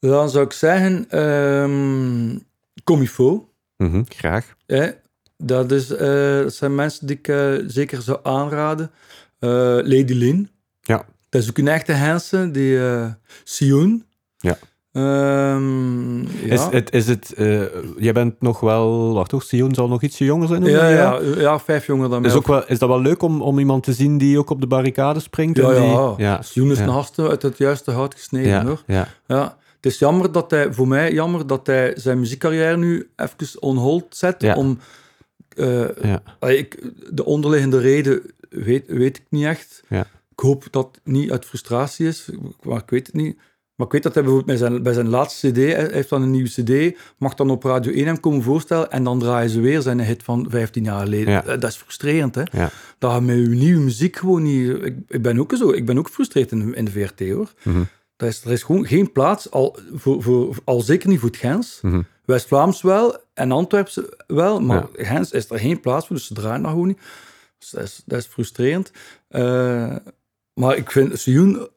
Dan zou ik zeggen, ehm Comifo. Mhm, graag. Dat, is, eh, dat zijn mensen die ik eh, zeker zou aanraden. Eh, Lady Lynn. Ja. Dat is ook een echte Hense. Die Sioen. Ja. Ehm, ja. Is, het, is het, jij bent nog wel, wacht toch, Sion zal nog ietsje jonger zijn? ja, ja, ja, vijf jonger dan mij. Is, ook wel, is dat wel leuk om, om iemand te zien die ook op de barricade springt? ja, en die, ja. ja. Sioen is een gasten uit het juiste hout gesneden. Hoor. ja, Ja. Het is jammer dat hij, voor mij jammer dat hij zijn muziekcarrière nu even on hold zet. Ja. Om, eh, Ja. ik, de onderliggende reden weet, weet ik niet echt. Ja. Ik hoop dat het niet uit frustratie is, maar ik weet het niet. Maar ik weet dat hij bijvoorbeeld bij zijn, bij zijn laatste CD, hij heeft dan een nieuwe CD, mag dan op Radio 1 hem komen voorstellen en dan draaien ze weer zijn hit van 15 jaar geleden. Ja. Dat is frustrerend, hè? Ja. Dat je met je nieuwe muziek gewoon niet... Ik, ik ben ook zo, ik ben ook gefrustreerd in, de- in de VRT, hoor. Mhm. Er is, er is gewoon geen plaats, al, voor, voor, al zeker niet voor het Gens. Mhm. West-Vlaams wel en Antwerps wel, maar Gens is er geen plaats voor, dus ze draaien dat gewoon niet. Dus dat, is, dat is frustrerend. Eh, maar ik vind Sioen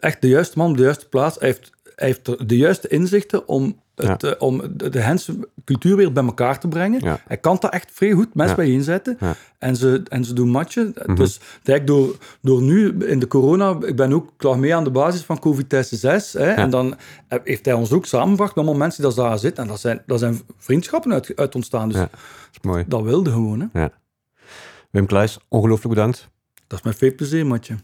echt de juiste man op de juiste plaats. Hij heeft, hij heeft de juiste inzichten om, het, eh, om de, de Gentse cultuur weer bij elkaar te brengen. Ja. Hij kan dat echt vrij goed, mensen Ja. bijeenzetten. Ja. En, ze, en ze doen matchen. Mhm. Dus eigenlijk door, door nu in de corona, ik ben ook klaar mee aan de basis van COVID-test 6. Hè, En dan heeft hij ons ook samengebracht met allemaal mensen die daar zitten. En dat zijn, dat zijn vriendschappen uit, uit ontstaan. Dus Ja. Dat is mooi. dat wilde gewoon. Hè. Wim Kluis, ongelooflijk bedankt. Dat is met veel plezier, matje.